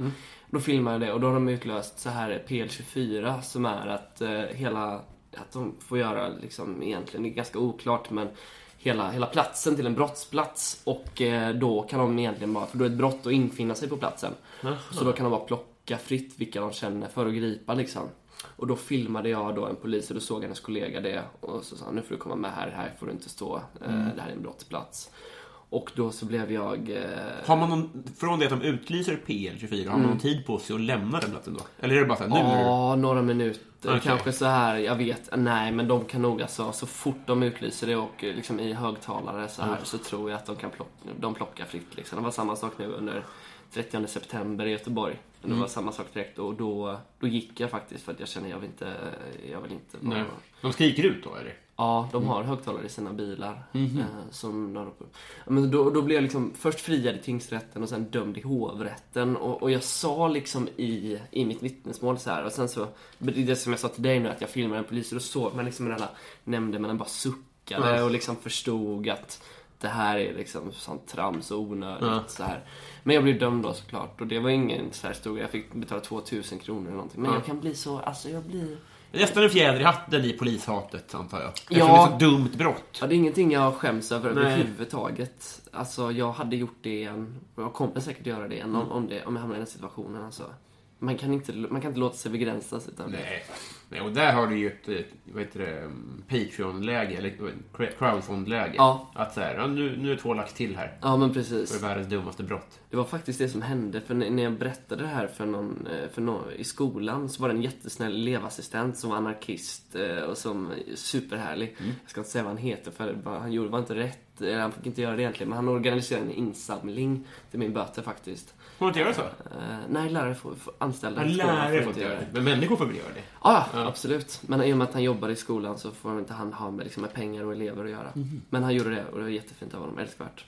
Då filmar jag det och då har de utlöst så här PL24 som är att hela att de får göra liksom egentligen, det är ganska oklart men hela, hela platsen till en brottsplats och eh, då kan de egentligen bara, för då är ett brott att infinna sig på platsen. Så då kan de bara plocka fritt vilka de känner för att gripa liksom. Och då filmade jag då en polis och då såg hennes kollega det och så sa nu får du komma med här, här får du inte stå, eh, det här är en brottsplats. Och då så blev jag... Eh, har man någon, från det att de utlyser PL24, har man någon tid på sig att lämna den platsen då? Eller är det bara så här, nu. Ja, några minuter. Okej. Kanske så här, jag vet, nej men de kan nog alltså, så fort de utlyser det och eh, liksom i högtalare så här så tror jag att de kan plocka, de plockar fritt liksom. Det var samma sak nu under 30 september i Göteborg. Det Mm. var samma sak direkt och då, då gick jag faktiskt för att jag känner jag vill inte, jag vill inte. Nej. De skriker ut då, eller? Ja, de har högtalare i sina bilar. Eh, som de, Ja, men då, då blev jag liksom först friad i tingsrätten och sen dömd i hovrätten. Och, och jag sa liksom i, i mitt vittnesmål så här och sen så, det som jag sa till dig nu att jag filmade en polis och då såg man liksom den här nämndemannen bara suckade och liksom förstod att det här är liksom sånt trams och onödigt så här. Men jag blev dömd då såklart och det var ingen så här stor Jag fick betala 2000 kronor eller någonting. Men jag kan bli så, alltså jag blir... Nästan en fjäder i hatten i polishatet, antar jag. Eftersom Ja. det är så dumt brott. Ja, det är ingenting jag skäms över Nej. överhuvudtaget. Alltså, jag hade gjort det igen. Och jag kommer säkert göra det igen om, om, det, om jag hamnar i den situationen. Alltså. Man, kan inte, man kan inte låta sig begränsas. Utan Nej. Nej, och där har du ju ett, vad heter det, um, Patreon-läge, eller crowdfund-läge. Ja. Att så här, ja, nu, nu är två lagt till här. Ja, men För precis. världens dummaste brott. Det var faktiskt det som hände. För när jag berättade det här för någon, eh, för någon i skolan så var det en jättesnäll elevassistent som var anarkist eh, och som är superhärlig. Jag ska inte säga vad han heter för han gjorde var inte rätt. eller Han fick inte göra det egentligen. Men han organiserade en insamling till min böter faktiskt. Får man inte göra så? Eh, nej, lärare får, får anställda. Ja, lärare får inte göra det. Men människor får väl göra det? Ja, absolut. Men i och med att han jobbar i skolan så får han inte han ha med, liksom, med pengar och elever att göra. Mhm. Men han gjorde det och det var jättefint av honom. Älskvärt.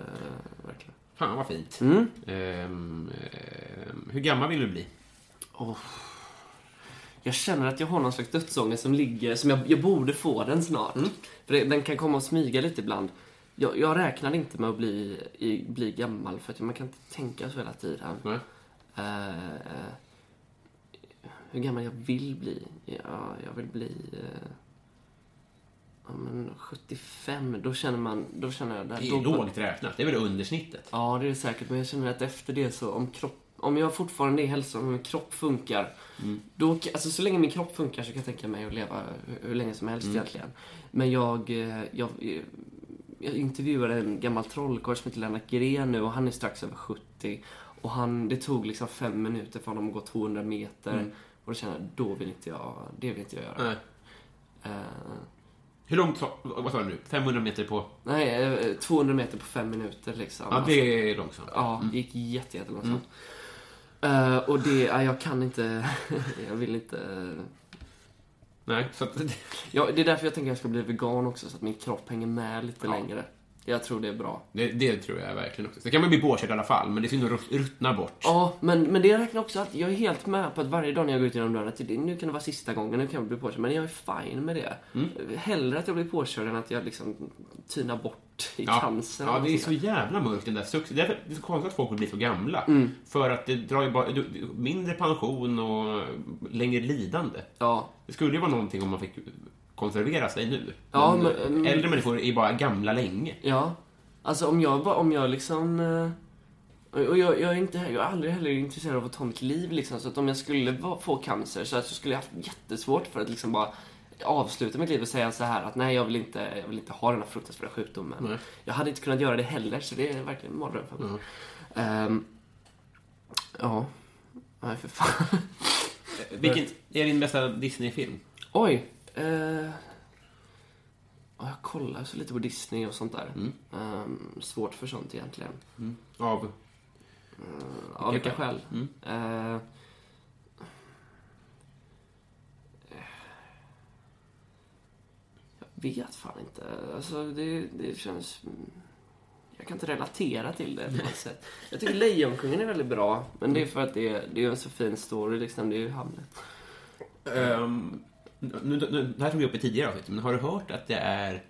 Uh, verkligen. Fan vad fint. Mm. Ehm, ehm, hur gammal vill du bli? Jag känner att jag har någon slags dödsångest som ligger, som jag, jag borde få den snart. Mm. För det, den kan komma och smyga lite ibland. Jag, jag räknar inte med att bli, i, bli gammal för att man kan inte tänka så hela tiden. Eh, eh, hur gammal jag vill bli? Ja, jag vill bli... eh, ja, men 75, då känner man... Då känner jag... Där, Det är då, lågt räknat. Det är väl undersnittet? Ja, det är det säkert. Men jag känner att efter det så, om kropp... Om jag fortfarande är hälsosam, om min kropp funkar. Då, alltså så länge min kropp funkar så kan jag tänka mig att leva hur, hur länge som helst egentligen. Men jag, eh, jag, jag intervjuade en gammal trollkarl som heter Lennart Gren nu och han är strax över 70. Och han, det tog liksom fem minuter för honom att gå 200 meter Och då känner jag, då vill inte jag, det vill inte jag göra. Nej. Eh, Hur långt, sa- vad sa du nu? 500 meter på... nej, eh, 200 meter på fem minuter liksom. Ja, det är långsamt. Ja, det gick jätte, jättelångsamt. Eh, och det, ja, jag kan inte, jag vill inte... Nej, så att, Ja, det är därför jag tänker att jag ska bli vegan också, så att min kropp hänger med lite längre. Jag tror det är bra. det, det tror jag verkligen också. Så kan man bli påkörd i alla fall, men det är synd att rut- ruttna bort. Ja, men, men det räknar också att jag är helt med på att varje dag när jag går ut genom dörren att det, nu kan det vara sista gången, nu kan jag bli påkörd. Men jag är fine med det. Hellre att jag blir påkörd än att jag liksom tynar bort i Ja, cancer. ja, det är så jävla mörkt den där success. Det är, så konstigt att folk vill bli så gamla. Mm. För att det drar ju bara mindre pension och längre lidande. Ja, Det skulle ju vara någonting om man fick konservera sig nu. Ja, men, men- mm. äldre människor är bara gamla länge. ja. Alltså om jag, bara- om jag liksom... eh, Och jag, jag, är inte, jag är aldrig heller intresserad av att ta mitt liv liksom. Så att om jag skulle få cancer så, så skulle jag haft jättesvårt för att liksom bara avsluta mitt liv och säga så här att nej jag vill inte, jag vill inte ha den här fruktansvärda sjukdomen. Nej. Jag hade inte kunnat göra det heller så det är verkligen en mardröm för mig. Ehm, ja. Nej för fan. Vilken är din bästa Disney-film? Oj. Eh, ja, jag kollar så lite på Disney och sånt där. Ehm, svårt för sånt egentligen. Av... Av vilka skäl? Mm. Eh, jag vet fan inte. Alltså, det, det känns... Jag kan inte relatera till det på något sätt. Jag tycker Lejonkungen är väldigt bra, men det är för att det är, det är en så fin story, liksom. Det är ju Hamlet. Ehm, nu, nu, det här tog vi upp i tidigare avsnitt, men har du hört att det är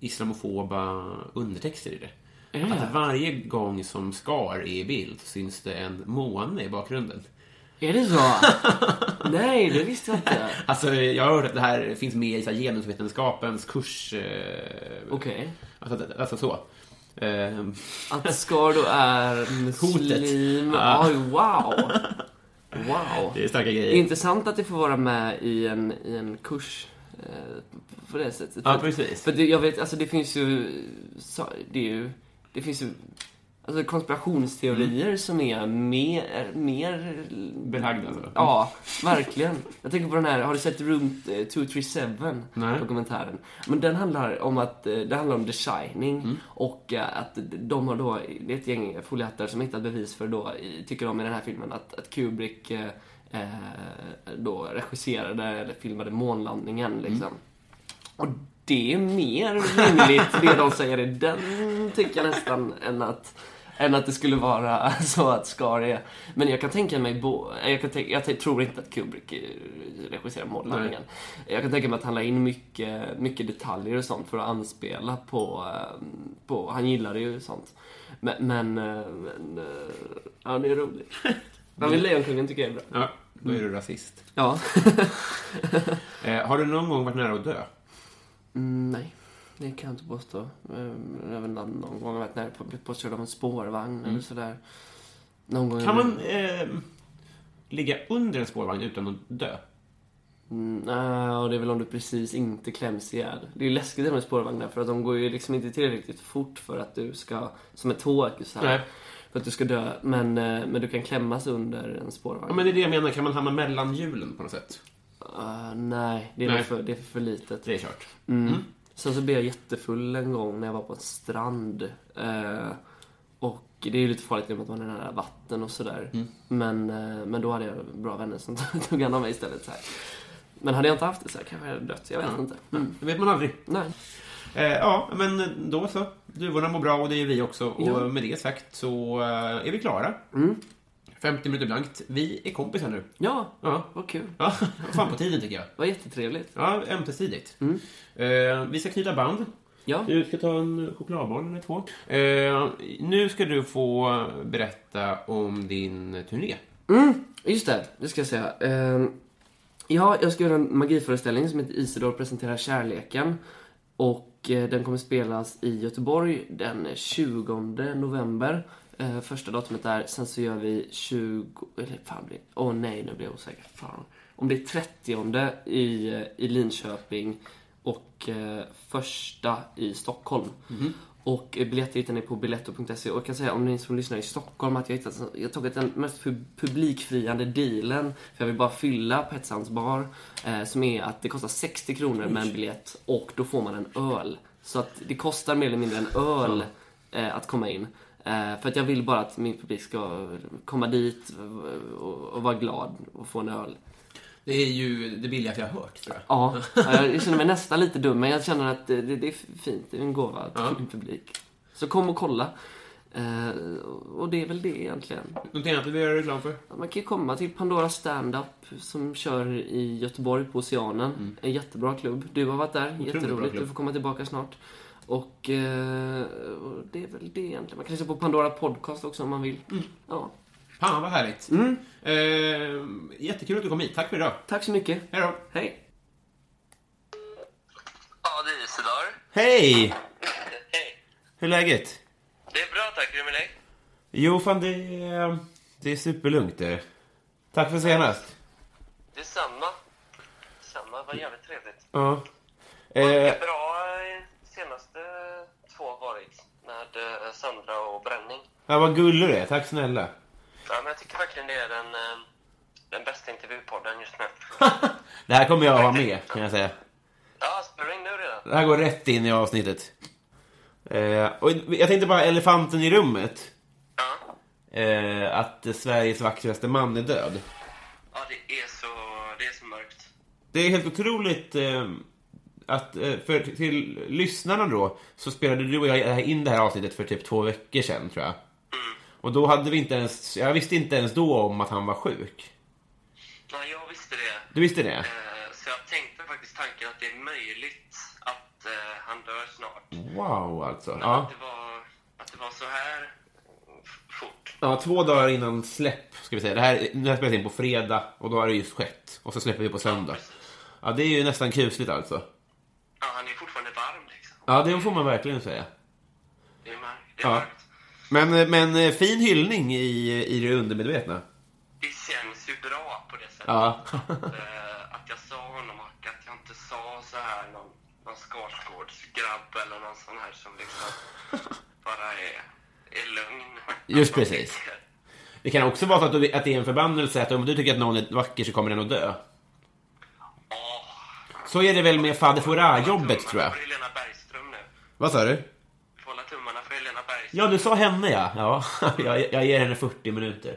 islamofoba undertexter i det? Det? Att varje gång som Scar är i bild så syns det en måne i bakgrunden. Är det så? Nej, det visste jag inte. Alltså, jag har hört att det här finns med i så här, genusvetenskapens kurs. Eh, Okej. alltså, alltså så. Ehm, Att Scar då är muslim. Ja. Oj, wow. Wow. det är starka grejer. Intressant att det får vara med i en, i en kurs eh, på det sättet. Ja, precis. För det, jag vet, alltså det finns ju, det är ju, det finns ju alltså konspirationsteorier som är mer, mer... Belagda, alltså. Ja, verkligen. Jag tänker på den här, har du sett Room eh, 237? Nej. Dokumentären. Men den handlar om att, eh, det handlar om The Shining och eh, att de har då, det är ett gäng foliehattar som hittat bevis för då, tycker de i den här filmen, att, att Kubrick eh, eh, då regisserade eller filmade månlandningen liksom. Och det är mer rimligt det de säger i den, tycker jag nästan, än att, än att det skulle vara så att Scar är... Men jag kan tänka mig... Bo, jag, kan tänka, jag tror inte att Kubrick regisserar månlandningen. Jag kan tänka mig att han la in mycket, mycket detaljer och sånt för att anspela på... eh, på han gillade ju sånt. Men... men, eh, men eh, ja, det är roligt. Men Lejonkungen tycker jag är bra. Ja, då är du rasist. Ja. Eh, har du någon gång varit nära att dö? Mm, nej, det kan jag inte påstå. Jag vet inte, någon gång har jag varit nära på att bli påkörd av en spårvagn eller sådär. Någon gång... Kan man eh, ligga under en spårvagn utan att dö? Mm, det är väl om du precis inte kläms ihjäl. Det är ju läskigt med spårvagnar för att de går ju liksom inte tillräckligt fort för att du ska, som ett tåg så här, Nej. för att du ska dö. Men, eh, men du kan klämmas under en spårvagn. Ja, men det är det jag menar. Kan man hamna mellan hjulen på något sätt? Ah, nej, det är, Nej. För, det är för litet. Det är kört. Mm. Sen så blev jag jättefull en gång när jag var på en strand. Eh, och det är ju lite farligt i och med att man är nära vatten och sådär. Men, eh, men då hade jag bra vänner som tog hand om mig istället. Så här. Men hade jag inte haft det så här kanske jag hade dött. Jag vet inte. Mm. Det vet man aldrig. Nej. Eh, ja, men då så. Duvorna mår bra och det gör vi också. Och Ja. med det sagt så eh, är vi klara. Mm. 50 minuter blankt. Vi är kompisar nu. Ja, Ja, vad kul. ja fan på tiden tycker jag. Vad jättetrevligt. Ja, ömsesidigt. Mm. Eh, vi ska knyta band. Ja. Du ska ta en chokladboll eller två. Eh, nu ska du få berätta om din turné. Mm, just det, det ska jag säga. Ehm, ja, jag ska göra en magiföreställning som heter Isidor presenterar kärleken. Och eh, den kommer spelas i Göteborg den 20 november. Eh, första datumet där. Sen så gör vi 20... Eller fan blir Åh nej, nu blir jag osäker. Fan. Om det är 30 i, eh, i Linköping och eh, första i Stockholm. Och eh, biljetter hittar ni på biletto.se. Och jag kan säga om ni som lyssnar i Stockholm att jag har hittat, jag har tagit den mest pu- publikfriande dealen. För jag vill bara fylla Petsans bar. Eh, som är att det kostar 60 kronor med en biljett och då får man en öl. Så att det kostar mer eller mindre en öl eh, att komma in. Eh, för att jag vill bara att min publik ska komma dit och, och vara glad och få en öl. Det är ju det billigaste jag har hört, tror jag. Ja, jag känner mig nästan lite dum, men jag känner att det, det är fint. Det är en gåva till min publik. Så kom och kolla. Eh, och det är väl det egentligen. Någonting annat du vill göra reklam för? Man kan ju komma till Pandora Stand-Up som kör i Göteborg på Oceanen. En jättebra klubb. Du har varit där, bra jätteroligt. Du får komma tillbaka snart. Och, eh, och det är väl det egentligen. Man kan lyssna på Pandora Podcast också om man vill. Ja. Fan, vad härligt. Eh, jättekul att du kom hit. Tack för idag. Tack så mycket. Hej då. Hej. Ja, det är Isidor. Hej! Hej. Hur är läget? Det är bra, tack. Hur är det med dig? Jo, fan det är, det är superlugnt det. Tack för senast. Det är samma. Samma. Vad jävligt trevligt. Ja. Eh, bra eh, senaste två har varit. Med eh, Sandra och Bränning. ja, vad gullig du är. Tack snälla. Ja, men jag tycker verkligen det är den, eh, den bästa intervjupodden just nu. Det här kommer jag att ha med, kan jag säga. Ja, spelar in nu redan? Det här går rätt in i avsnittet. Eh, och jag tänkte bara elefanten i rummet. Ja. Eh, att Sveriges vackraste man är död. Ja, det är så, det är så mörkt. Det är helt otroligt eh, att, eh, för till lyssnarna då, så spelade du och jag in det här avsnittet för typ två veckor sedan, tror jag. Och då hade vi inte ens, jag visste inte ens då om att han var sjuk. Ja, jag visste det. Du visste det? Eh, Så jag tänkte faktiskt tanken att det är möjligt att eh, han dör snart. Wow, alltså. Men Ja. att, det var, att det var så här fort. ja, två dagar innan släpp, ska vi säga. Det här, har jag spelat in på fredag och då har det just skett. Och så släpper vi på söndag. Ja, det är ju nästan kusligt alltså. Ja, han är fortfarande varm liksom. Ja, det får man verkligen säga. Det är mörkt. Det är Ja. mörkt. Men, men eh, fin hyllning i, i det undermedvetna. Det känns ju bra på det sättet. Ja. Att, eh, att jag sa honom och att jag inte sa så här någon, någon Skarsgårdsgrabb eller någon sån här som liksom bara är, är lugn. Just precis. Det kan också vara så att, du, att det är en förbannelse att om du tycker att någon är vacker så kommer den att dö. Så är det väl med Fader Fouras-jobbet, tror jag. Vad sa du? Hålla tummarna för Helena Bergström. Ja, du sa henne, ja. Ja, jag, jag ger henne 40 minuter.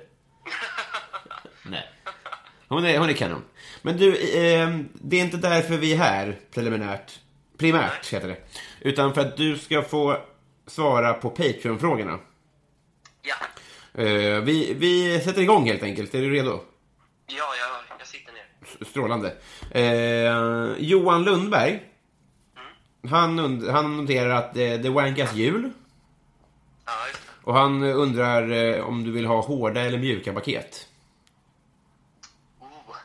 Nej. Hon är, hon är kanon. Men du, eh, det är inte därför vi är här, preliminärt. Primärt, heter det. Utan för att du ska få svara på Patreon-frågorna. Ja, Eh, vi, vi sätter igång helt enkelt. Är du redo? ja jag. Strålande. Eh, Johan Lundberg. Han, han noterar att det, det wankas jul. Och han undrar eh, om du vill ha hårda eller mjuka paket. Oh.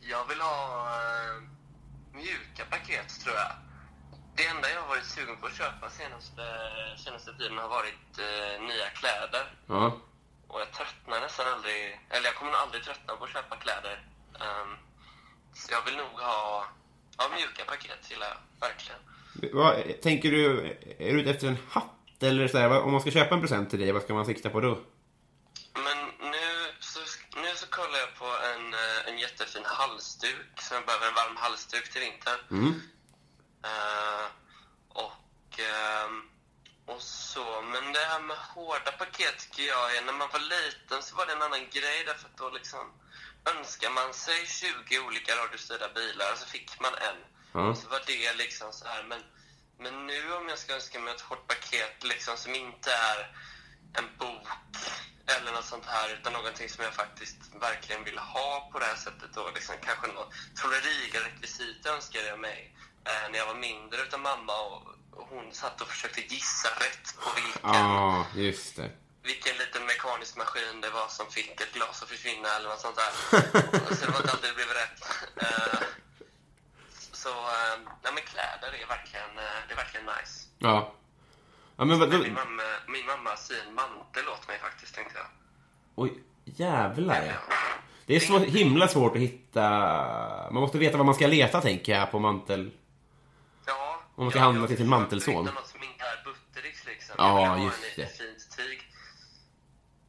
Jag vill ha eh, mjuka paket, tror jag. Det enda jag har varit sugen på att köpa senaste, senaste tiden har varit eh, nya kläder. Ja. Och jag tröttnar nästan aldrig, eller jag kommer aldrig tröttna på att köpa kläder. Ehm, så jag vill nog ha, ja, mjuka paket gillar jag, verkligen. Vad, tänker du, är du ute efter en hatt? Eller så här, om man ska köpa en present till dig, vad ska man sikta på då? Men nu så, nu så kollar jag på en, eh, en jättefin halsduk, så jag behöver en varm halsduk till vintern. Mm. Eh, och, ehm, och så, men det här med hårda paket tycker jag är, när man var liten så var det en annan grej därför att då liksom önskar man sig 20 olika radiostyrda bilar och så fick man en. Ja. Och så var det liksom så här, men, men nu om jag ska önska mig ett hårt paket liksom som inte är en bok eller något sånt här utan någonting som jag faktiskt verkligen vill ha på det här sättet då liksom kanske något trolleriga-rekvisit önskade jag mig eh, när jag var mindre utav mamma och, och hon satt och försökte gissa rätt på vilken, Ja, just det. Vilken liten mekanisk maskin det var som fick ett glas att försvinna eller något sånt där. så det var inte alltid det blev rätt. Eh, så, eh, nej men kläder är verkligen, eh, det är verkligen nice. Ja. Ja, men då, Min mamma, min mamma syr en mantel åt mig faktiskt, tänkte jag. oj, jävlar ja. Det är så himla svårt att hitta... Man måste veta vad man ska leta, tänker jag, på mantel. Ja. Om man ska ja, handla jag till sin mantelson. hitta något som inte är Ja, vill ha just det. fint tyg.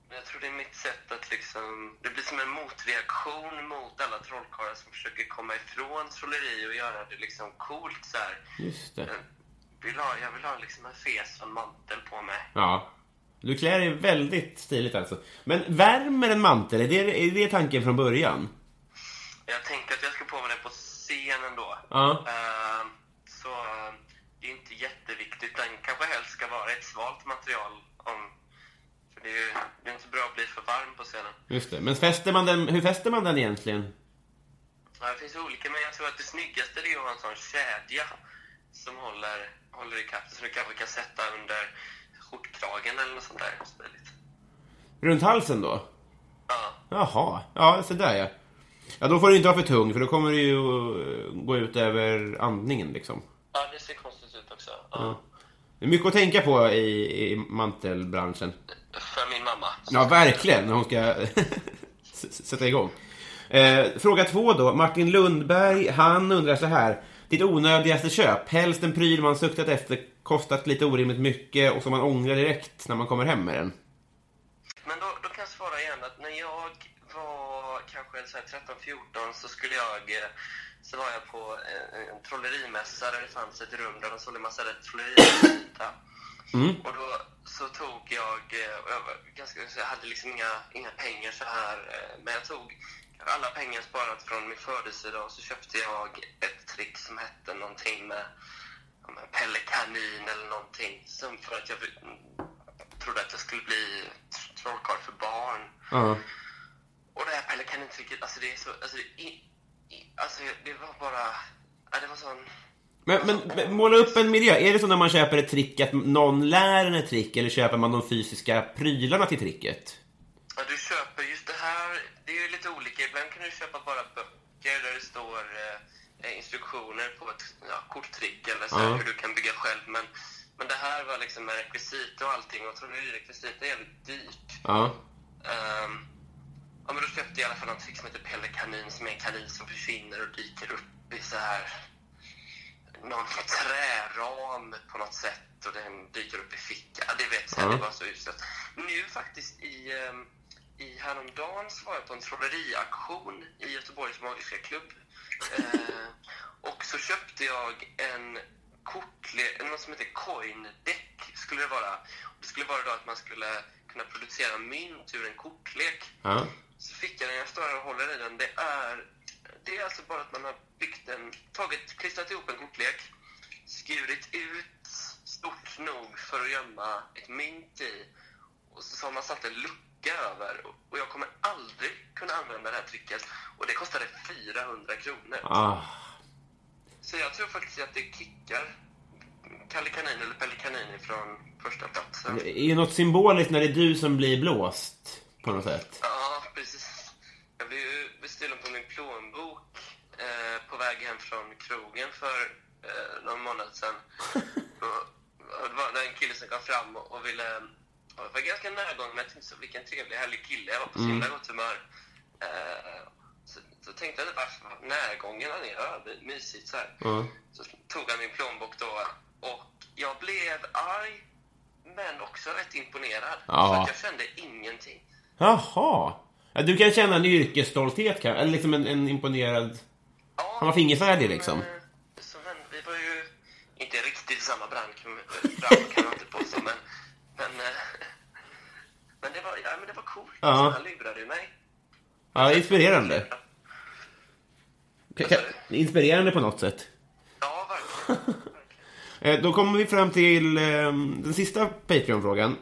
Men jag tror det är mitt sätt att liksom... Det blir som en motreaktion mot alla trollkarlar som försöker komma ifrån trolleri och göra det liksom coolt så här. Just det. Jag vill ha, jag vill ha liksom en fes och en mantel på mig. Ja. Du klär dig väldigt stiligt alltså. Men värmer en mantel? Är det, är det tanken från början? Jag tänkte att jag ska på mig den på scenen då. Ja. Eh, så eh, det är inte jätteviktigt. Den kanske helst ska vara ett svalt material. Om, det är ju det är inte bra att bli för varm på scenen. Just det. Men fäster man den, hur fäster man den egentligen? Ja, det finns olika, men jag tror att det snyggaste är att ha en sån kedja som håller, håller i kapp. Så du kanske kan sätta under skjortkragen eller något sånt där. Lite- Runt halsen då? Ja. Jaha. Ja, så där ja. Ja, då får du inte vara för tung för då kommer det ju att gå ut över andningen liksom. ja, det ser konstigt ut också. Ja. Det är mycket att tänka på i, i mantelbranschen. För min mamma. Ja, verkligen, när hon ska sätta igång. Eh, fråga två då. Martin Lundberg, han undrar så här. Ditt onödigaste köp? Helst en pryl man suktat efter, kostat lite orimligt mycket och som man ångrar direkt när man kommer hem med den. Men då, då kan jag svara igen att när jag var kanske så här 13-14 så skulle jag eh, så var jag på en, en trollerimässa där det fanns ett rum där de sålde massa rätt trollerimässa. Och då så tog jag, eh, och jag, var ganska, jag hade liksom inga, inga pengar så här, eh, men jag tog alla pengar sparat från min födelsedag och så köpte jag ett trick som hette någonting med Pelle Kanin eller någonting. Som för att jag mm, trodde att jag skulle bli tr- trollkarl för barn. Ja. Och det här Pelle Kanin-tricket, alltså det är så... Alltså, det, alltså det var bara... Ja, det var sån... Men, men, men måla upp en miljö. Är det så när man köper ett trick att någon lär en ett trick eller köper man de fysiska prylarna till tricket? Ja, du köper just det här, det är ju lite olika. Ibland kan du köpa bara böcker där det står eh, instruktioner på ett ja, korttrick eller så Ja. hur du kan bygga själv. Men, men det här var liksom med rekvisit och allting och trollerirekvisit är jävligt dyrt. Ja. Ehm, ja, men då köpte jag i alla fall något trick som heter Pelle Kanin som är en kanin som försvinner och dyker upp i så här någon träram på något sätt och den dyker upp i fickan. Ja, det vet jag, Ja. det var så uselt. Nu faktiskt i, ehm, i häromdagen så var jag på en trolleriaktion i Göteborgs Magiska Klubb. Eh, och så köpte jag en kortlek, något som heter coin deck skulle det vara. Det skulle vara då att man skulle kunna producera mynt ur en kortlek. Ja. Så fick jag den, jag står här och håller i den. Det är, det är alltså bara att man har byggt en, tagit, klistrat ihop en kortlek, skurit ut stort nog för att gömma ett mynt i och så har man satt en lucka över. Och jag kommer aldrig kunna använda det här tricket. Och det kostade 400 kronor. Ah. Så jag tror faktiskt att det kickar Kalle Kanin eller Pelle Kanin från första platsen. Det är ju något symboliskt när det är du som blir blåst på något sätt. Ja, precis. Jag blev ju bestulen på min plånbok väg hem från krogen för eh, någon månad sedan. och, och det var en kille som kom fram och, och ville... Och jag var ganska närgången, men jag tänkte så, vilken trevlig, härlig kille. Jag var på så himla gott humör. Eh, så, så tänkte jag, varför närgången han är? Det är mysigt så här. Ja. Så tog han min plånbok då och jag blev arg men också rätt imponerad. Ja. För att jag kände ingenting. Jaha. Ja, du kan känna en yrkesstolthet, kan- eller liksom en, en imponerad... Ja, Han var fingerfärdig liksom. Så, men, vi var ju inte riktigt i samma bransch, bransch kan man inte påstå, men, men, eh, men, det var, ja, men det var coolt. Ja. Han lurade mig. Ja, inspirerande. Inspirerande på något sätt. Ja, verkligen. Eh, Då kommer vi fram till eh, den sista Patreon-frågan.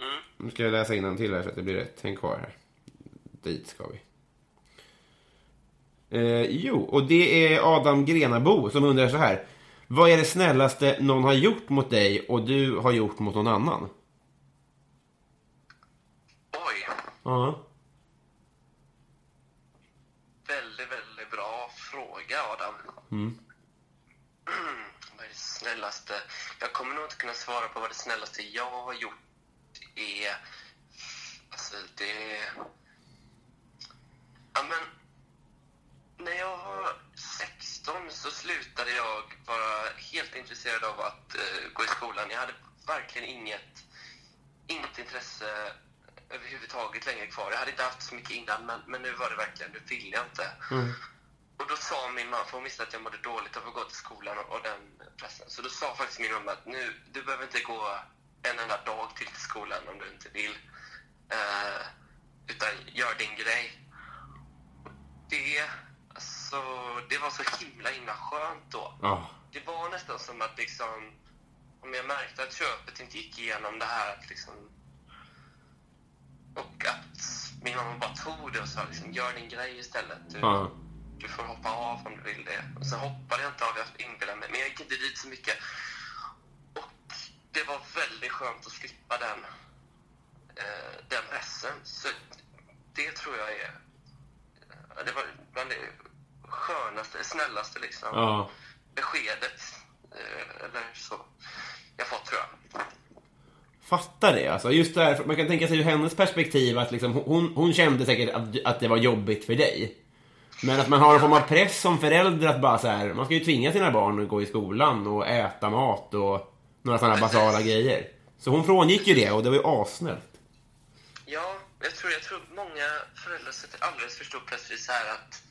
Mm. Nu ska jag läsa till här så att det blir rätt. Häng kvar här. Dit ska vi. Eh, jo, och det är Adam Grenabo som undrar så här. Vad är det snällaste någon har gjort mot dig och du har gjort mot någon annan? Oj, Ja. väldigt, väldigt bra fråga, Adam. Mm. vad är det snällaste? Jag kommer nog inte kunna svara på vad det snällaste jag har gjort är. Alltså, det... Ja, men... När jag var 16 så slutade jag vara helt intresserad av att eh, gå i skolan. Jag hade verkligen inget, inget intresse överhuvudtaget längre kvar. Jag hade inte haft så mycket innan, men, men nu var det verkligen, nu vill jag inte. Och då sa min mamma, för hon visste att jag mådde dåligt av att gå till skolan och, och den pressen. Så då sa faktiskt min mamma att nu, du behöver inte gå en enda dag till till skolan om du inte vill. Eh, utan gör din grej. Det, alltså, det var så himla, himla skönt då. Ja. Det var nästan som att liksom, om jag märkte att köpet inte gick igenom det här att liksom, och att min mamma bara tog det och sa liksom, gör din grej istället. Du, Ja. du får hoppa av om du vill det. Och sen hoppade jag inte av, jag inbillade mig. Men jag gick inte dit så mycket. Och det var väldigt skönt att slippa den, eh, den pressen. Så det tror jag är... eh, Det var bland det skönaste, snällaste liksom, Ja. beskedet. Eh, eller så. Jag fått tror jag. Fattar det. Alltså, just det här, man kan tänka sig ur hennes perspektiv att liksom, hon, hon kände säkert att, att det var jobbigt för dig. Men att man har en form av press som förälder att bara så här, man ska ju tvinga sina barn att gå i skolan och äta mat och några sådana basala grejer. Så hon frångick ju det och det var ju assnällt. Ja, jag tror, jag tror många föräldrar sätter alldeles för stor press vid så här att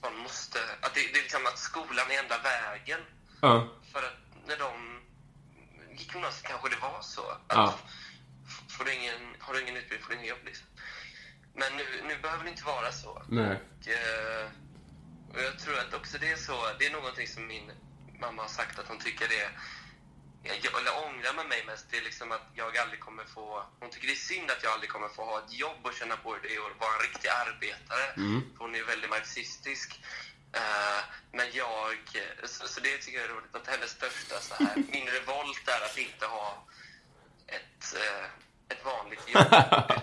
barn måste... Att det, det är liksom att skolan är enda vägen. Ja. För att när de gick gymnasiet kanske det var så. Att Ja. får du ingen, har du ingen utbildning får du ingen jobb. Liksom. Men nu, nu behöver det inte vara så. Nej. Och, eh, och jag tror att också det är så. Det är någonting som min mamma har sagt att hon tycker det jag, eller ångrar med mig mest, det är liksom att jag aldrig kommer få... Hon tycker det är synd att jag aldrig kommer få ha ett jobb och känna på det att vara en riktig arbetare. För hon är väldigt marxistisk. Eh, men jag... Så, så det tycker jag är roligt, att hennes största så här, min revolt är att inte ha ett, eh, ett vanligt jobb,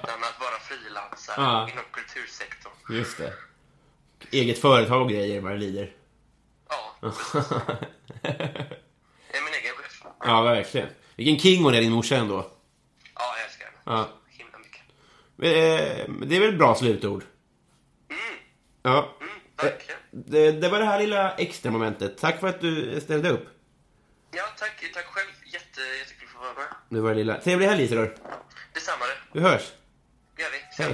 utan att vara frilansare Ja. inom kultursektorn. Just det. Eget företag och grejer vad det lider. Ja, precis. Jag är min egen chef. Ja, verkligen. Vilken king hon är, din morsa ändå. Ja, jag älskar henne. Ja. Så himla mycket. Eh, Det är väl ett bra slutord? Ja. Mm, verkligen. Det, det var det här lilla extra momentet. Tack för att du ställde upp. Ja, tack, tack själv. Jätte, jättekul för att vara med. Det var det lilla. Trevlig helg, Isidor. Detsamma det. Vi hörs. Det gör vi. Hej.